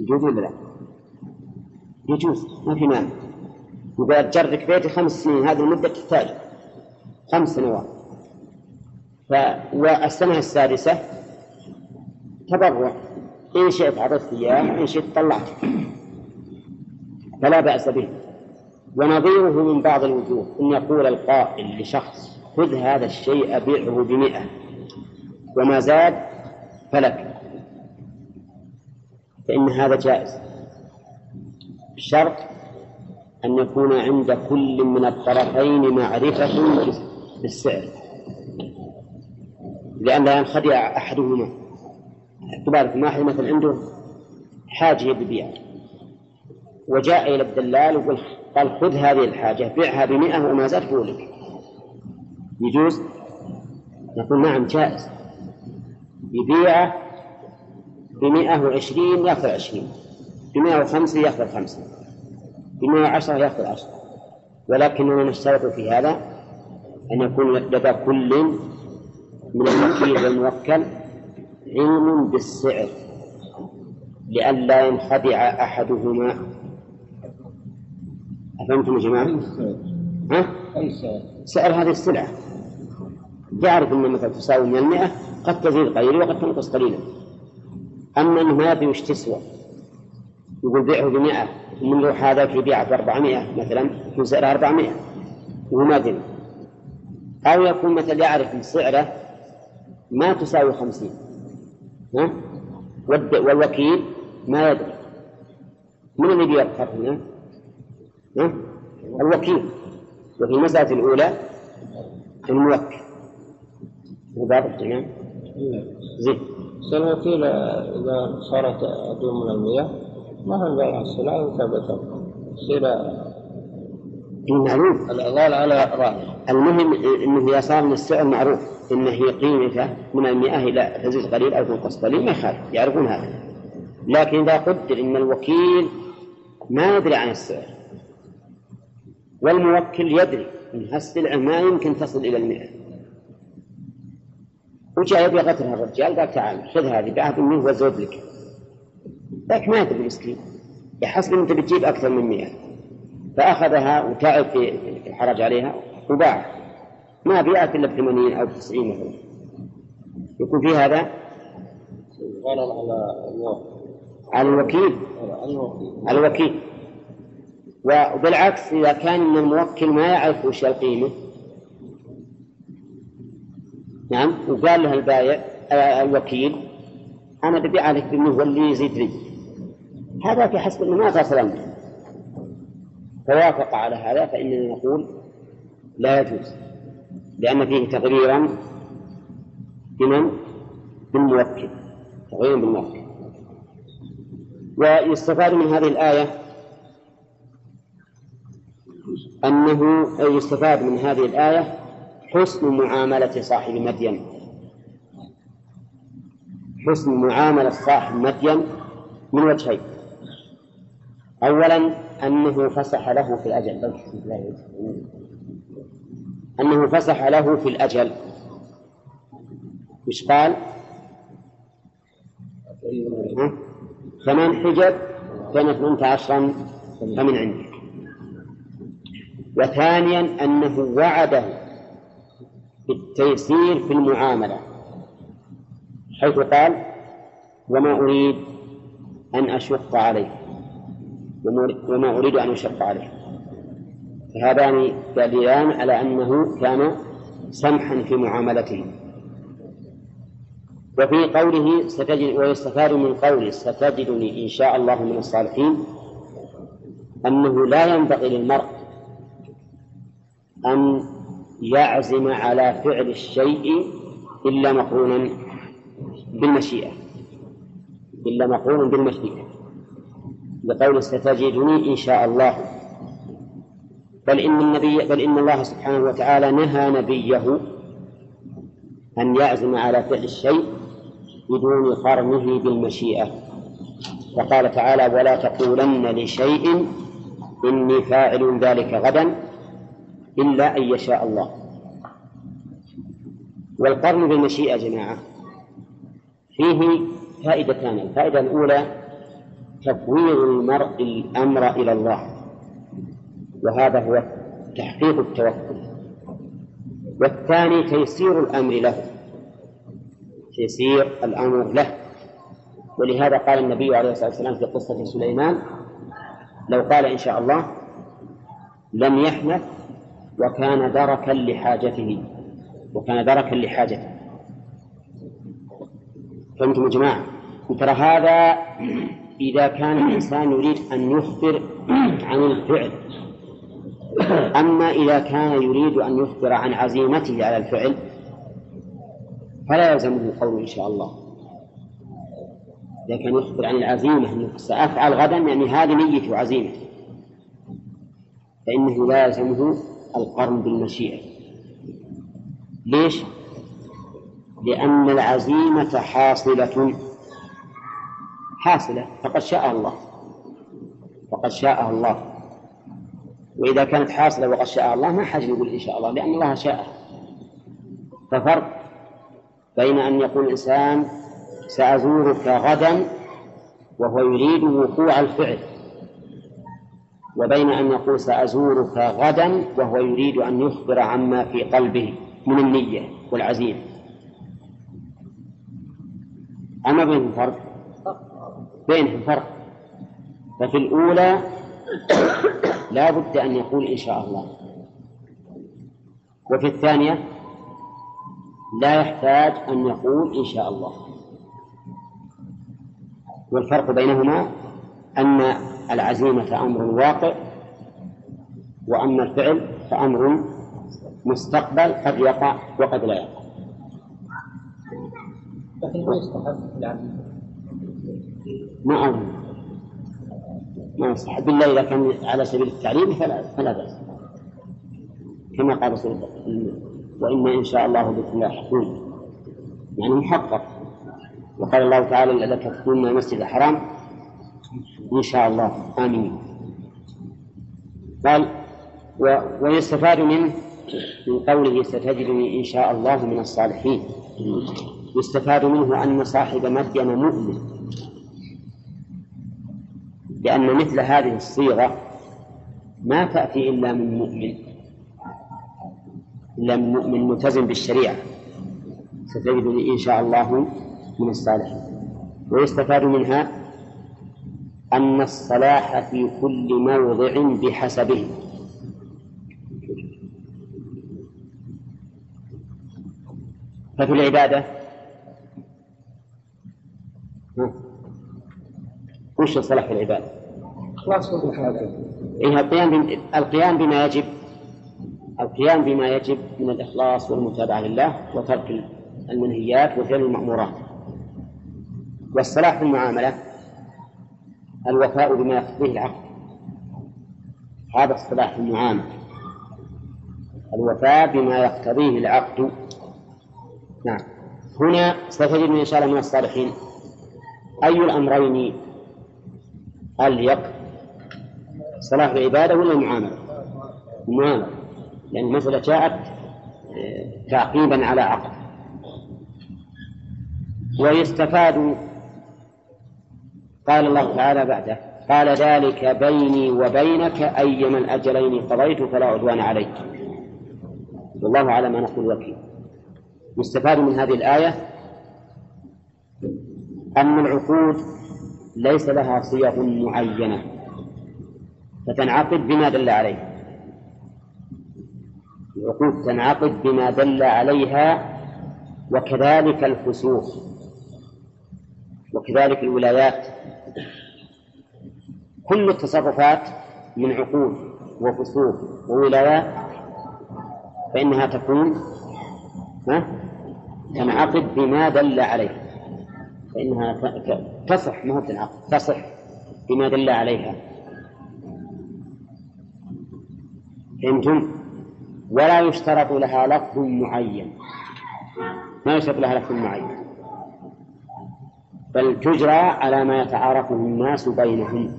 يجوز ولا لا؟ يجوز ما في مانع. يقول جرك بيتي خمس سنين هذه المدة تحتاج خمس سنوات. ف... والسنة السادسة تبرع. إن شئت أعطيتك إياه إن شئت طلعت. فلا بأس به. ونظيره من بعض الوجوه أن يقول القائل لشخص خذ هذا الشيء بيعه بمئة. وما زاد فلك. فإن هذا جائز. بشرط أن يكون عند كل من الطرفين معرفة بالسعر. لأن لا ينخدع أحدهما. تبارك واحد مثلا عنده حاجة ببيع وجاء إلى الدلال وقال قال خذ هذه الحاجة بيعها بمئة وما زاد فولك يجوز؟ نقول نعم جائز. يبيعه بمئة وعشرين يأخذ عشرين. بمئة وخمسة يأخذ خمسة بمئة وعشرة يأخذ عشرة. ولكننا نشترط في هذا أن يكون لدى كل من الوكيل والموكل علم بالسعر لئلا ينخدع أحدهما. أفهمتم يا جماعة؟ ها؟ أي سعر؟ سعر هذه السلعة. يعرف أن مثلا تساوي من المئة قد تزيد قليلا وقد تنقص قليلا. أما أنه ما يدري وش تسوى؟ يقول بيعه بمئة ومن لو هذاك يبيعه بأربعمائة مثلا يكون سعرها أربعمائة وهو ما دري أو يكون مثلا يعرف سعره ما تساوي خمسين. ها؟ والوكيل ما يدري. من الذي يظهر هنا؟ ها؟ الوكيل. وفي المسألة الأولى الموكل. واضح تمام؟ زين. الوكيل إذا صارت أدوم من المياه ما هو بيع السلعة وثبت يصير المعروف. الإضلال على رأيه المهم إنه إذا صار من السعر معروف. ان هي قيمته من المئة إلى تزيد قليل أو تنقص قليل ما يخالف يعرفون هذا. لكن إذا قدر إن الوكيل ما يدري عن السعر والموكل يدري إن هالسلعه ما يمكن تصل إلى المئة. وجاء يبي قتلها الرجال قال تعال خذ هذه بعهد منه وزود لك. لكن ما يدري المسكين يحسب أنت بتجيب أكثر من مئة. فأخذها وتعب في الحرج عليها وباع. ما بيأت إلا بثمانين أو بتسعين مثلا يكون في هذا؟ على الوقت على الوكيل؟ على الوكيل. وبالعكس إذا كان من الموكل ما يعرف وش القيمة. نعم وقال له البايع آه، الوكيل أنا ببيع عليك بأنه هو اللي يزيد لي. هذا في حسب أنه ما فصل عنه فوافق على هذا فإننا نقول لا يجوز. لأن فيه تغريرا بمن؟ بالموكل تغريرا بالموكل. ويستفاد من هذه الآية أنه يستفاد من هذه الآية حسن معاملة صاحب مدين. حسن معاملة صاحب مدين من وجهين. أولا أنه فسح له في الأجل. أنه فسح له في الأجل. وش قال؟ فمن حجب كانت منت عشرا فمن عندك. وثانيا أنه وعده بالتيسير في المعاملة. حيث قال وما أريد أن أشق عليه وما أريد أن أشق عليه. فهذان دليلان على أنه كان سمحا في معاملته. وفي قوله ستجد ويستفاد من قوله ستجدني إن شاء الله من الصالحين أنه لا ينبغي للمرء أن يعزم على فعل الشيء إلا مقرونا بالمشيئة. إلا مقرونا بالمشيئة. لقول ستجدني إن شاء الله. بل إن النبي بل إن الله سبحانه وتعالى نهى نبيه أن يعزم على فعل الشيء بدون قرنه بالمشيئة. وقال تعالى ولا تقولن لشيء إني فاعل ذلك غدا إلا أن يشاء الله. والقرن بالمشيئة جماعة. فيه فائدتان. الفائدة الأولى تفويض المرء الأمر إلى الله. وهذا هو تحقيق التوكل. والثاني تيسير الأمر له. تيسير الأمر له. ولهذا قال النبي عليه الصلاة والسلام في قصة سليمان لو قال إن شاء الله لم يحنث وكان دركا لحاجته. وكان دركا لحاجته. فهمتم يا جماعة؟ ترى هذا إذا كان الإنسان يريد أن يخبر عن الفعل أما إذا كان يريد أن يخبر عن عزيمته على الفعل فلا يلزمه قول إن شاء الله. إذا كان يخبر عن العزيمة أنه سأفعل غدا يعني هذه نية وعزيمة فإنه لا يلزمه القرن بالمشيئة. ليش؟ لأن العزيمة حاصلة. حاصلة. فقد شاء الله. فقد شاء الله. وإذا كانت حاصلة وقد شاء الله ما حاجة يقول إن شاء الله لأن الله شاء. ففرق بين أن يقول الإنسان سأزورك غدا وهو يريد وقوع الفعل وبين أن يقول سأزورك غدا وهو يريد أن يخبر عما في قلبه من النية والعزيمة. أما بينهم فرق؟ بينهم فرق. ففي الأولى لا بد أن يقول إن شاء الله. وفي الثانية لا يحتاج أن يقول إن شاء الله. والفرق بينهما أن العزيمة أمر واقع وأما الفعل فأمر مستقبل قد يقع وقد لا يقع. لكن ما يستحب العزيمة؟ ما أظن. ما يستحب إلا إذا كان على سبيل التعليم فلا فلا بأس. كما قال رسول الله وإنا إن شاء الله بكم لاحقون يعني محقق. وقال الله تعالى تكون المسجد الحرام. إن شاء الله. آمين. قال. ويستفاد منه من قوله ستجدني إن شاء الله من الصالحين. يستفاد منه أن صاحب مدين مؤمن. لأن مثل هذه الصيغة ما تأتي إلا من مؤمن لم مؤمن ملتزم بالشريعة. ستجدني إن شاء الله من الصالحين. ويستفاد منها أن الصلاح في كل موضع بحسبه. ففي العبادة وش الصلاح في العبادة؟ إخلاص إيه القيام القيام بما يجب القيام بما يجب من الإخلاص والمتابعة لله وترك المنهيات وفعل المأمورات. والصلاح في المعاملة الوفاء بما يقتضيه العقد هذا الصلاح في المعاملة. الوفاء بما يقتضيه العقد. نعم. هنا ستجد إن شاء الله من الصالحين أي الأمرين أليق صلاح العبادة ولا المعاملة؟ المعاملة لأن المسألة جاءت آه، تعقيبا على عقد ويستفاد قال الله تعالى بعده قال ذلك بيني وبينك أيما الأجلين قضيت فلا عدوان عليك. والله على ما نقول وكيل. يستفاد من هذه الآية أن العقود ليس لها صيغ معينة فتنعقد بما دل عليه. العقود تنعقد بما دل عليها وكذلك الفسوق وكذلك الولايات. كل التصرفات من عقود وفسوق وولايات فإنها تكون تنعقد بما دل عليه. فإنها تصح ما هو تنعقد تصح بما دل عليها. فهمتم؟ ولا يشترط لها لفظ معين. ما يشترط لها لفظ معين. بل تجرى على ما يتعارفه الناس بينهم.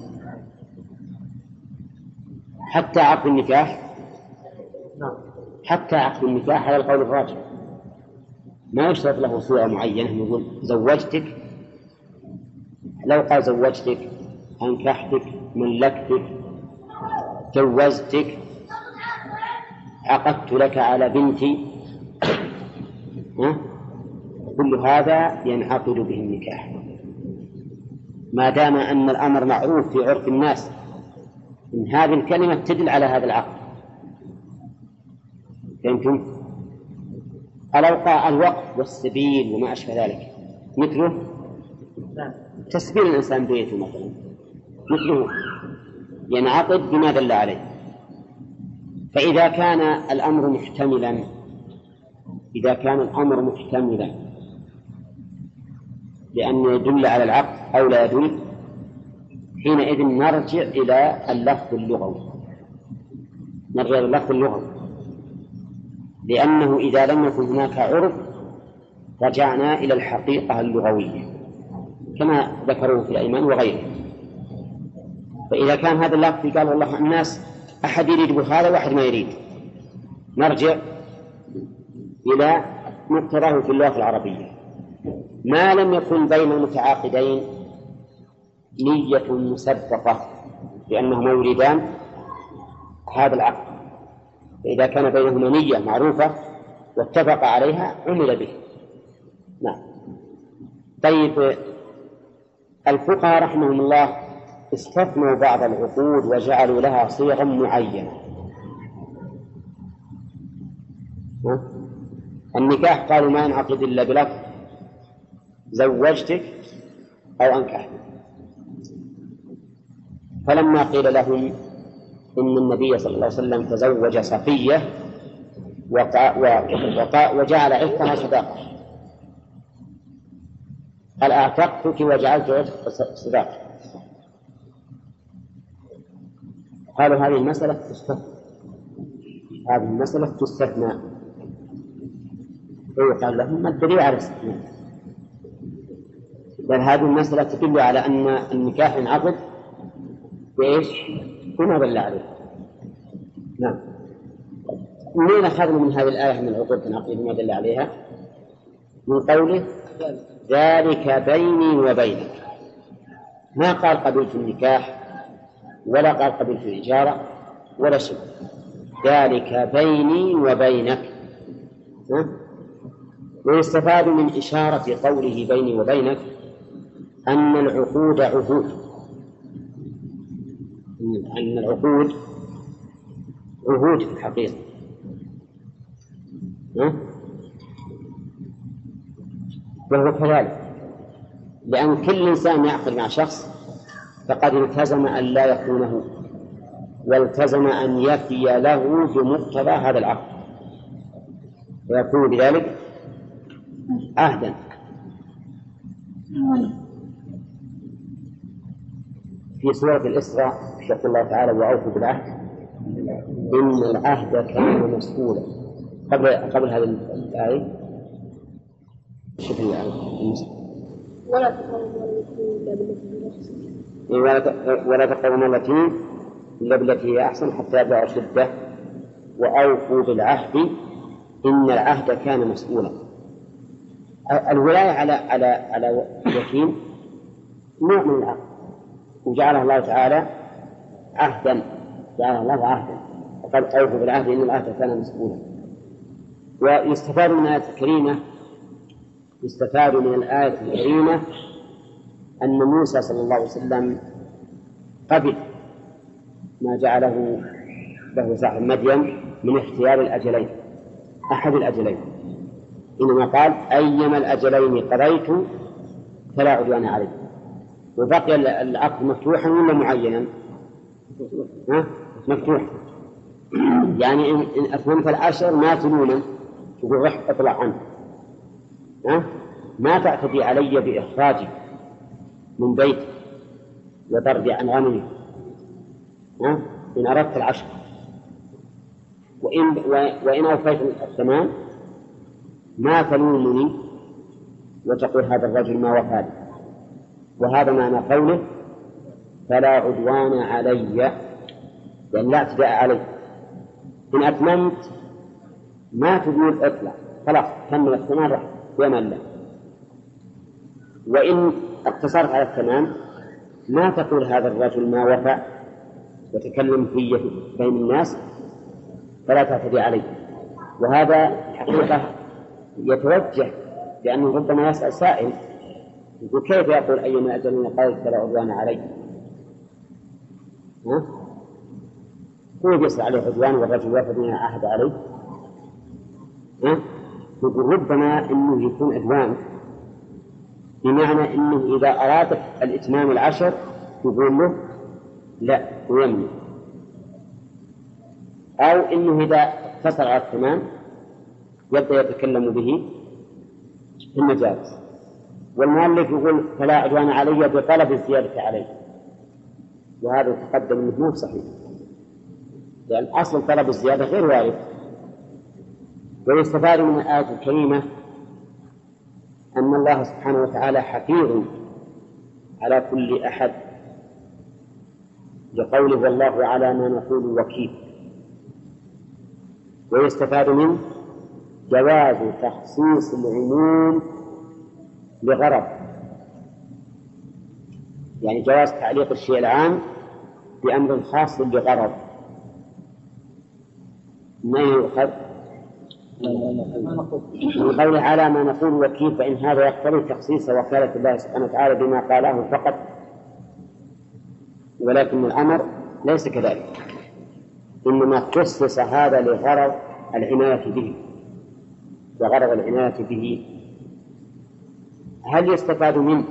حتى عقد النكاح. حتى عقد النكاح على القول الراجح. ما يشترط له صورة معينة يقول زوجتك لو قال زوجتك أنكحتك ملكتك جوزتك عقدت لك على بنتي؟ كل هذا ينعقد به النكاح. ما دام أن الأمر معروف في عرف الناس إن هذه الكلمة تدل على هذا العقد. فهمتم؟ الأوقاع الوقف والسبيل وما أشبه ذلك. مثله؟ تسبيل الإنسان بيته مثلا مثله. ينعقد بما دل عليه. فإذا كان الأمر محتملا إذا كان الأمر محتملا لأن يدل على العقد أو لا يدل حينئذ نرجع إلى اللفظ اللغوي. نرجع إلى اللفظ اللغوي. لأنه إذا لم يكن هناك عرف رجعنا إلى الحقيقة اللغوية. كما ذكروه في الأيمان وغيره. فإذا كان هذا اللفظ قال والله الناس أحد يريد بهذا وأحد ما يريد. نرجع إلى مقتضاه في اللغة العربية. ما لم يكن بين المتعاقدين نية مسبقة لأنهما يريدان هذا العقد. فإذا كان بينهما نية معروفة واتفق عليها عمل به. نعم. طيب الفقهاء رحمهم الله استثنوا بعض العقود وجعلوا لها صيغا معينة. النكاح قالوا ما ينعقد إلا بلفظ زوجتك أو أنكحتك فلما قيل لهم إن النبي صلى الله عليه وسلم تزوج صفية وجعل عتقها صداقة قال أعتقتك وجعلت عتق صداقة قالوا هذه المسألة تستثنى. هذه المسألة تستثنى. فيقال لهم ما الدليل على الاستثناء. بل هذه المسألة تدل على أن النكاح ينعقد بإيش؟ بما دل عليه. نعم. منين أخذنا من هذه الآية من العقود تنعقد بما دل عليها؟ من قوله ذلك بيني وبينك. ما قال قبلت النكاح ولا قال قبلت الإجارة ولا شيء. ذلك بيني وبينك. ها؟ ويستفاد من إشارة قوله بيني وبينك أن العقود عهود. أن العقود عهود في الحقيقة. ها؟ وهو كذلك. لأن كل إنسان يعقد مع شخص فقد التزم أن لا يخونه والتزم أن يفي له بمقتضى هذا العقد ويكون بذلك عهدا. في سورة الإسراء يقول الله تعالى وأوفوا بالعهد إن العهد كان مسؤولا. قبل قبل هذه الآية الآية ولا تقربوا التي إلا بالتي هي أحسن ولا التي إلا بالتي هي أحسن حتى يبلغ شدة وأوفوا بالعهد إن العهد كان مسؤولا. الولاية على على على اليتيم نوع من العهد وجعله الله تعالى عهدا جعله الله عهدا. وقد أوفوا بالعهد إن العهد كان مسؤولا. ويستفاد من الآية الكريمة يستفاد من الآية الكريمة أن موسى صلى الله عليه وسلم قبل ما جعله له صاحب مدين من اختيار الأجلين أحد الأجلين إنما قال أيما الأجلين قضيت فلا عدوان علي وبقي العقد مفتوحا ولا معينا؟ ها؟ مفتوح يعني إن أتممت العشر ما تلومه تقول رح اطلع عنه ها؟ ما تعتدي علي بإخراجي من بيتي وطردي عن غنمي ها؟ إن أردت العشر وإن وإن أوفيت الثمان ما تلومني وتقول هذا الرجل ما وفى لي. وهذا معنى قوله فلا عدوان علي. لأن لا اعتداء علي. إن أتممت ما تقول اطلع. خلاص كمل الثمان راح الله وإن اقتصرت على الثمان ما تقول هذا الرجل ما وفى وتكلم في بين الناس؟ فلا تعتدي عليه. وهذا حقيقة يتوجه لأنه ربما يسأل سائل يقول كيف يقول أيما أجل قال فلا عدوان علي؟ ها؟ هو يسأل عليه عدوان والرجل من عهد عليه؟ ها؟ يقول ربما أنه يكون عدوان بمعنى أنه إذا أراد الإتمام العشر يقول له لا ويمنع أو أنه إذا اقتصر على الثمان يبدأ يتكلم به في المجالس. والمؤلف يقول فلا عدوان علي بطلب الزيادة عليه وهذا تقدم أنه مو صحيح. لأن أصل طلب الزيادة غير وارد ويستفاد من الآية الكريمة أن الله سبحانه وتعالى حفيظ على كل أحد لقوله والله على ما نقول وكيل. ويستفاد منه جواز تخصيص العموم لغرض. يعني جواز تعليق الشيء العام بأمر خاص لغرض. ما يؤخذ؟ من قوله على ما نقول وكيل فإن هذا يقتضي تخصيص وكالة الله سبحانه وتعالى بما قاله فقط. ولكن الأمر ليس كذلك. إنما خصص هذا لغرض العناية به. وغرض العناية به. هل يستفاد منه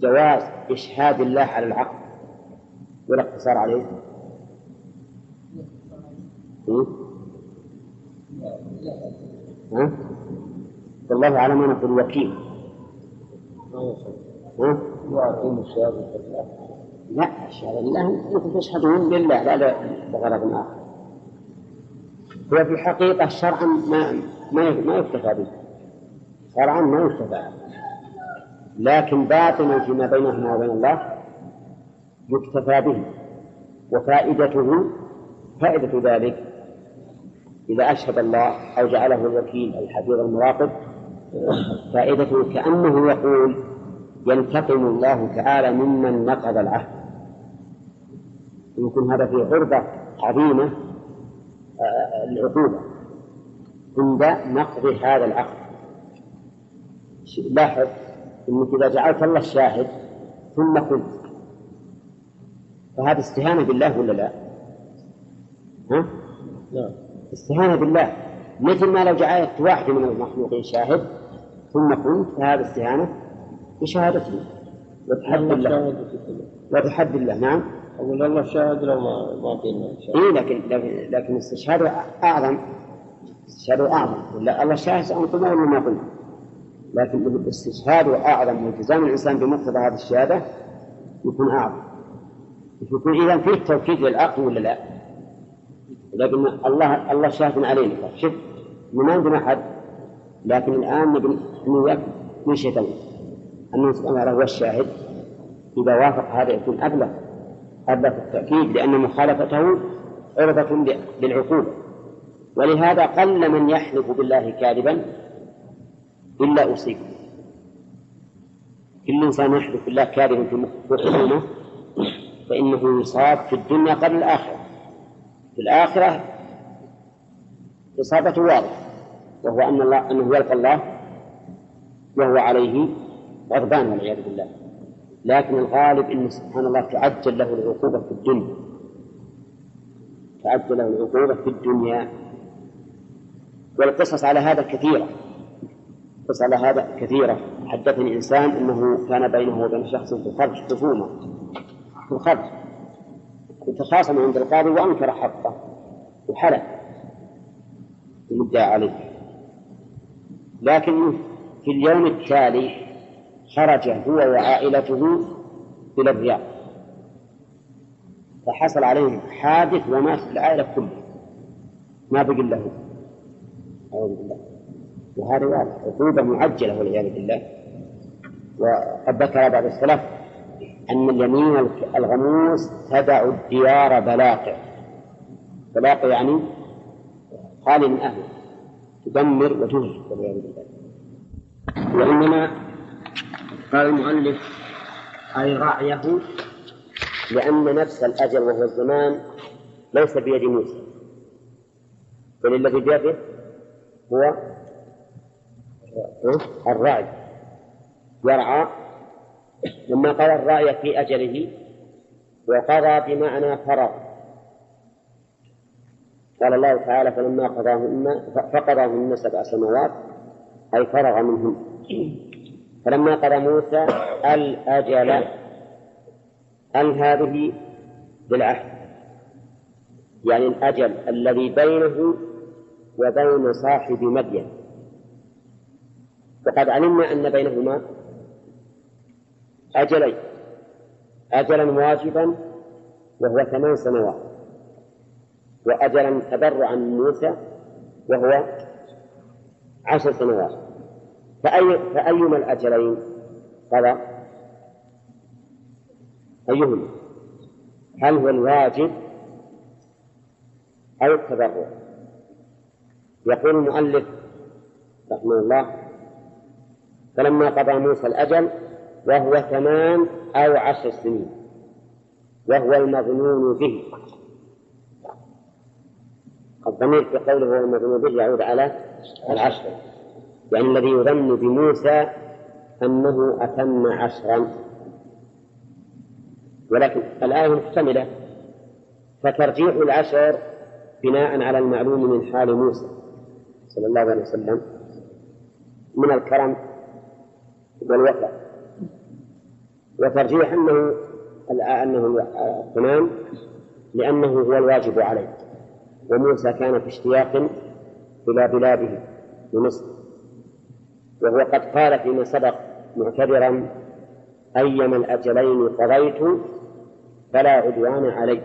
جواز إشهاد الله على العقل والاقتصار عليه؟ ها؟ والله على ما نقول وكيل ها؟ لا الشهادة لله. أنكم تشهدون لله لا لغرض آخر. هو في الحقيقة شرعا ما ما ما يكتفى به شرعا ما يكتفى لكن باطنا فيما بينهما وبين الله يكتفى به وفائدته فائدة ذلك إذا أشهد الله أو جعله الوكيل الحفيظ المراقب فائدته كأنه يقول ينتقم الله تعالى ممن نقض العهد يكون هذا في عرضة عظيمة العقوبة عند نقض هذا العقد لاحظ إنك إذا جعلت الله الشاهد ثم قلت فهذا استهانة بالله ولا لا؟ ها؟ نعم استهانة بالله. مثل ما لو جعلت واحد من المخلوقين شاهد ثم قلت فهذا استهانة بشهادته. وتحدي الله وتحدي الله. نعم. أقول الله شاهد لو ما ما قلنا إيه لكن لكن, استشهاده أعظم. استشهاده أعظم. ولا الله شاهد سأنقذ ولا ما قلنا. لكن الاستشهاد أعظم والتزام الإنسان بمقتضى هذه الشهادة يكون أعظم. يكون إذا فيه توكيد للعقل ولا لا؟ لكن الله الله شاهد علينا. شوف ما عندنا أحد لكن الآن نبي نياك من شيء ثاني أن سبحانه هو الشاهد إذا وافق هذا يكون أبلغ أبلغ التأكيد لأن مخالفته عرضة للعقوبة ولهذا قل من يحلف بالله كاذبا إلا أصيب كل إنسان يحلف بالله كاذبا في خصومه فإنه يصاب في الدنيا قبل الآخرة. في الآخرة إصابته واضحة وهو أن الله أنه يلقى الله وهو عليه غضبان والعياذ بالله. لكن الغالب أن سبحان الله تعجل له العقوبة في الدنيا. تعجل له العقوبة في الدنيا. والقصص على هذا كثيرة. قصص على هذا كثيرة. حدثني إنسان أنه كان بينه وبين شخص في الخرج خصومة في الخرج. تخاصم عند القاضي وأنكر حقه. وحلف المدعى عليه. لكن في اليوم التالي خرج هو وعائلته إلى الرياض. فحصل عليهم حادث ومات العائلة كلها. ما بقي له أعوذ بالله. وهذا واضح. عقوبة معجلة والعياذ بالله. وقد ذكر بعض السلف أن اليمين الغموس تدع الديار بلاقع. بلاقع يعني خالي من أهله تدمر بالله. وإنما قال المؤلف أي رعيه لأن نفس الأجل وهو الزمان ليس بيد موسى. بل الذي بيده هو الرعي يرعى لما قضى الرعي في أجله وقضى بمعنى فرغ قال الله تعالى فلما قضاهن فقضاهن سبع سماوات أي فرغ منهن. فلما قضى موسى الأجل أن هذه بالعهد؟ يعني الأجل الذي بينه وبين صاحب مدين. وقد علمنا أن بينهما أجلين. أجلا واجبا وهو ثمان سنوات. وأجلا تبرعا من موسى وهو عشر سنوات. فأي فأيما الأجلين؟ قضى أيهما؟ هل هو الواجب أو التبرع؟ يقول المؤلف رحمه الله فلما قضى موسى الأجل وهو ثمان أو عشر سنين. وهو المظنون به. الضمير في قوله هو المظنون به يعود على العشر. يعني الذي يظن بموسى أنه أتم عشرا. ولكن الآية محتملة فترجيح العشر بناء على المعلوم من حال موسى صلى الله عليه وسلم. من الكرم والوفاء. وترجيح أنه أنه الثمان لأنه هو الواجب عليه. وموسى كان في اشتياق إلى بلاده بمصر. وهو قد قال فيما سبق معتبرا أيما الأجلين قضيت فلا عدوان علي.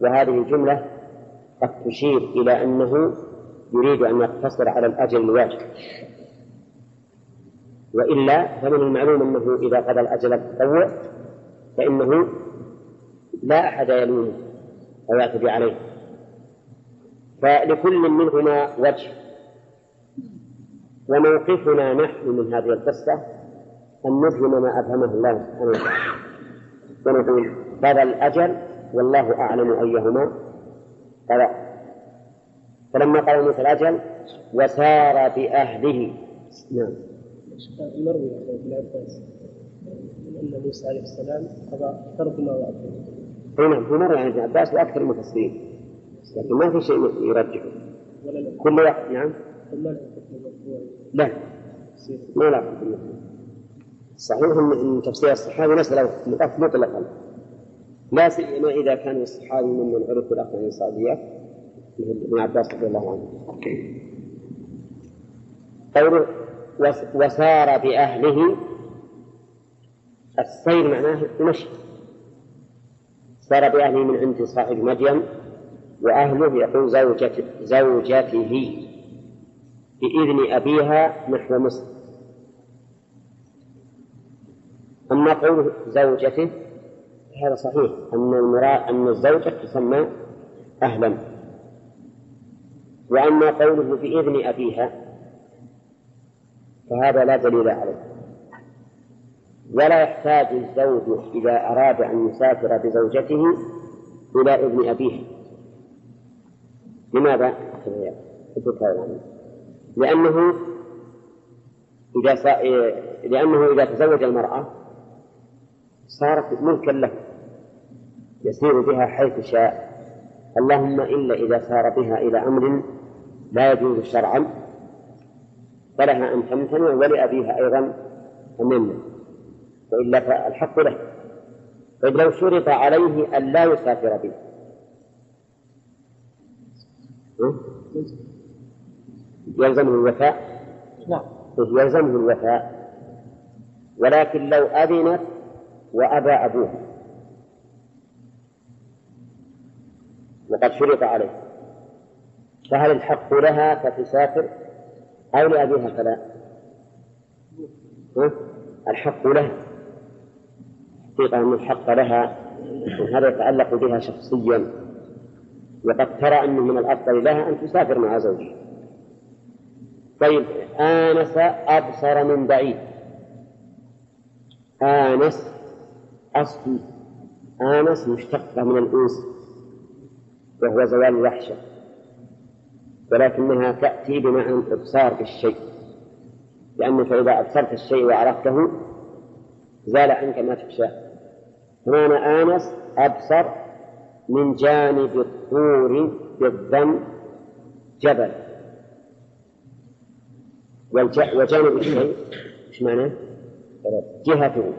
وهذه الجملة قد تشير إلى أنه يريد أن يقتصر على الأجل الواجب. وإلا فمن المعلوم أنه إذا قضى الأجل التطوع فإنه لا أحد يلومه أو يعتدي عليه. فلكل منهما وجه. وموقفنا نحن من هذه القصة أن نفهم ما أفهمه الله سبحانه وتعالى. ونقول قضى الأجل والله أعلم أيهما. قضى فلما قال موسى الأجل وسار بأهله. نعم. المروي عن ابن عباس. أن موسى عليه السلام قضى ترك ما وعده أي نعم هو مر عن ابن عباس وأكثر المفسرين لكن ما في شيء يرجحه كل واحد نعم. لا. ما لا. صحيح ان تفسير الصحابي مساله مطلق مطلقا. لا سيما إذا كان الصحابي ممن عرف بالاخذ عن الصحابيات مثل ابن عباس رضي الله عنه. قوله وس- وسار بأهله السير معناه المشي سار بأهله من عند صاحب مدين وأهله يقول زوجته زوجته بإذن أبيها نحو مصر. أما قوله زوجته هذا صحيح أن المراد أن الزوجة تسمى أهلا. وأما قوله بإذن أبيها فهذا لا دليل عليه. ولا يحتاج الزوج إذا أراد أن يسافر بزوجته إلى إذن أبيها لماذا؟ لأنه إذا سا... لأنه إذا تزوج المرأة صارت ملكا له يسير بها حيث شاء. اللهم إلا إذا سار بها إلى أمر لا يجوز شرعا. فلها أن تمتنع ولأبيها أيضا أن يمنع وإلا فالحق له. طيب لو شرط عليه أن لا يسافر به؟ يلزمه الوفاء؟ نعم. يلزمه الوفاء. ولكن لو أذنت وأبى أبوها وقد شرط عليه. فهل الحق لها فتسافر؟ أو لأبيها فلا؟ الحق لها. حقيقة أن الحق لها هذا يتعلق بها شخصيا. وقد ترى أنه من الأفضل لها أن تسافر مع زوجها. طيب آنس أبصر من بعيد. آنس أصل آنس مشتقة من الأنس وهو زوال الوحشة. ولكنها تأتي بمعنى الإبصار بالشيء. لأنك إذا أبصرت الشيء وعرفته زال عنك ما تخشاه. هنا آنس أبصر من جانب الطور بالضم جبل. وجانب الشيء إيش معناه؟ جهته.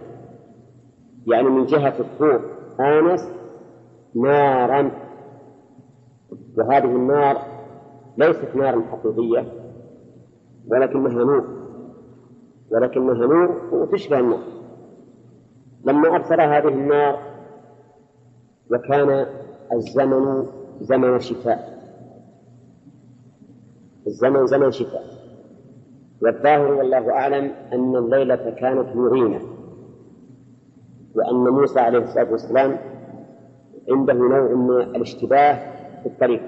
يعني من جهة الطور. آنس نارا. وهذه النار ليست نارا حقيقية ولكنها نور ولكنها نور وتشبه النار. لما أبصر هذه النار وكان الزمن زمن شتاء الزمن زمن شتاء والظاهر والله أعلم أن الليلة كانت مغيمة وأن موسى عليه الصلاة والسلام عنده نوع من الاشتباه في الطريق.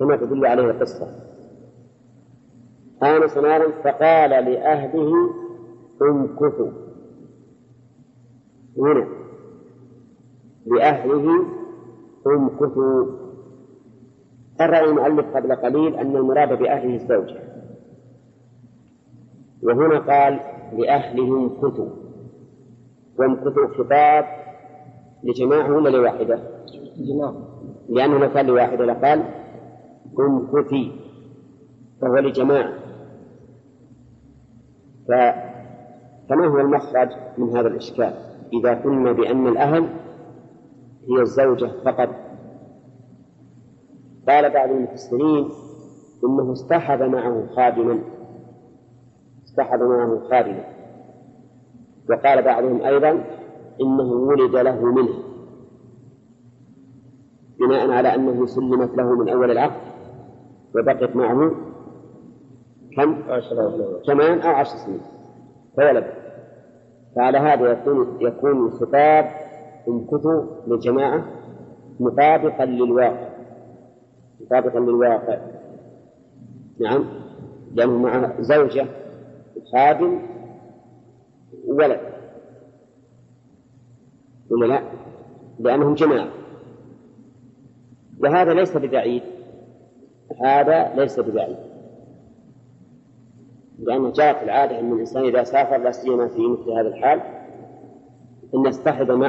كما تدل عليه القصة. آنس نارا فقال لأهله امكثوا هنا لأهله امكثوا قرر المؤلف قبل قليل أن المراد بأهله الزوجة وهنا قال لأهله امكثوا وامكثوا خطاب لجماعة ولا لواحدة؟ لأنه لو كان لواحدة. لقال امكثي فهو لجماعة. فما هو المخرج من هذا الإشكال؟ إذا قلنا بأن الأهل هي الزوجة فقط. قال بعض المفسرين إنه اصطحب معه خادما. اصطحب معه خادما. وقال بعضهم أيضا إنه ولد له منه. بناء على أنه سلمت له من أول العقد. وبقيت معه كم؟ ثمان أو عشر سنين. فولد. فعلى هذا يكون يكون الخطاب امكثوا للجماعة مطابقا للواقع. مطابقا للواقع. نعم. لأنه مع زوجة خادم وولد ولا لا؟ لأنهم جماعة. وهذا ليس ببعيد. هذا ليس ببعيد لأن جاءت العادة أن الإنسان إذا سافر لا سيما في مثل هذا الحال أن يصطحب معه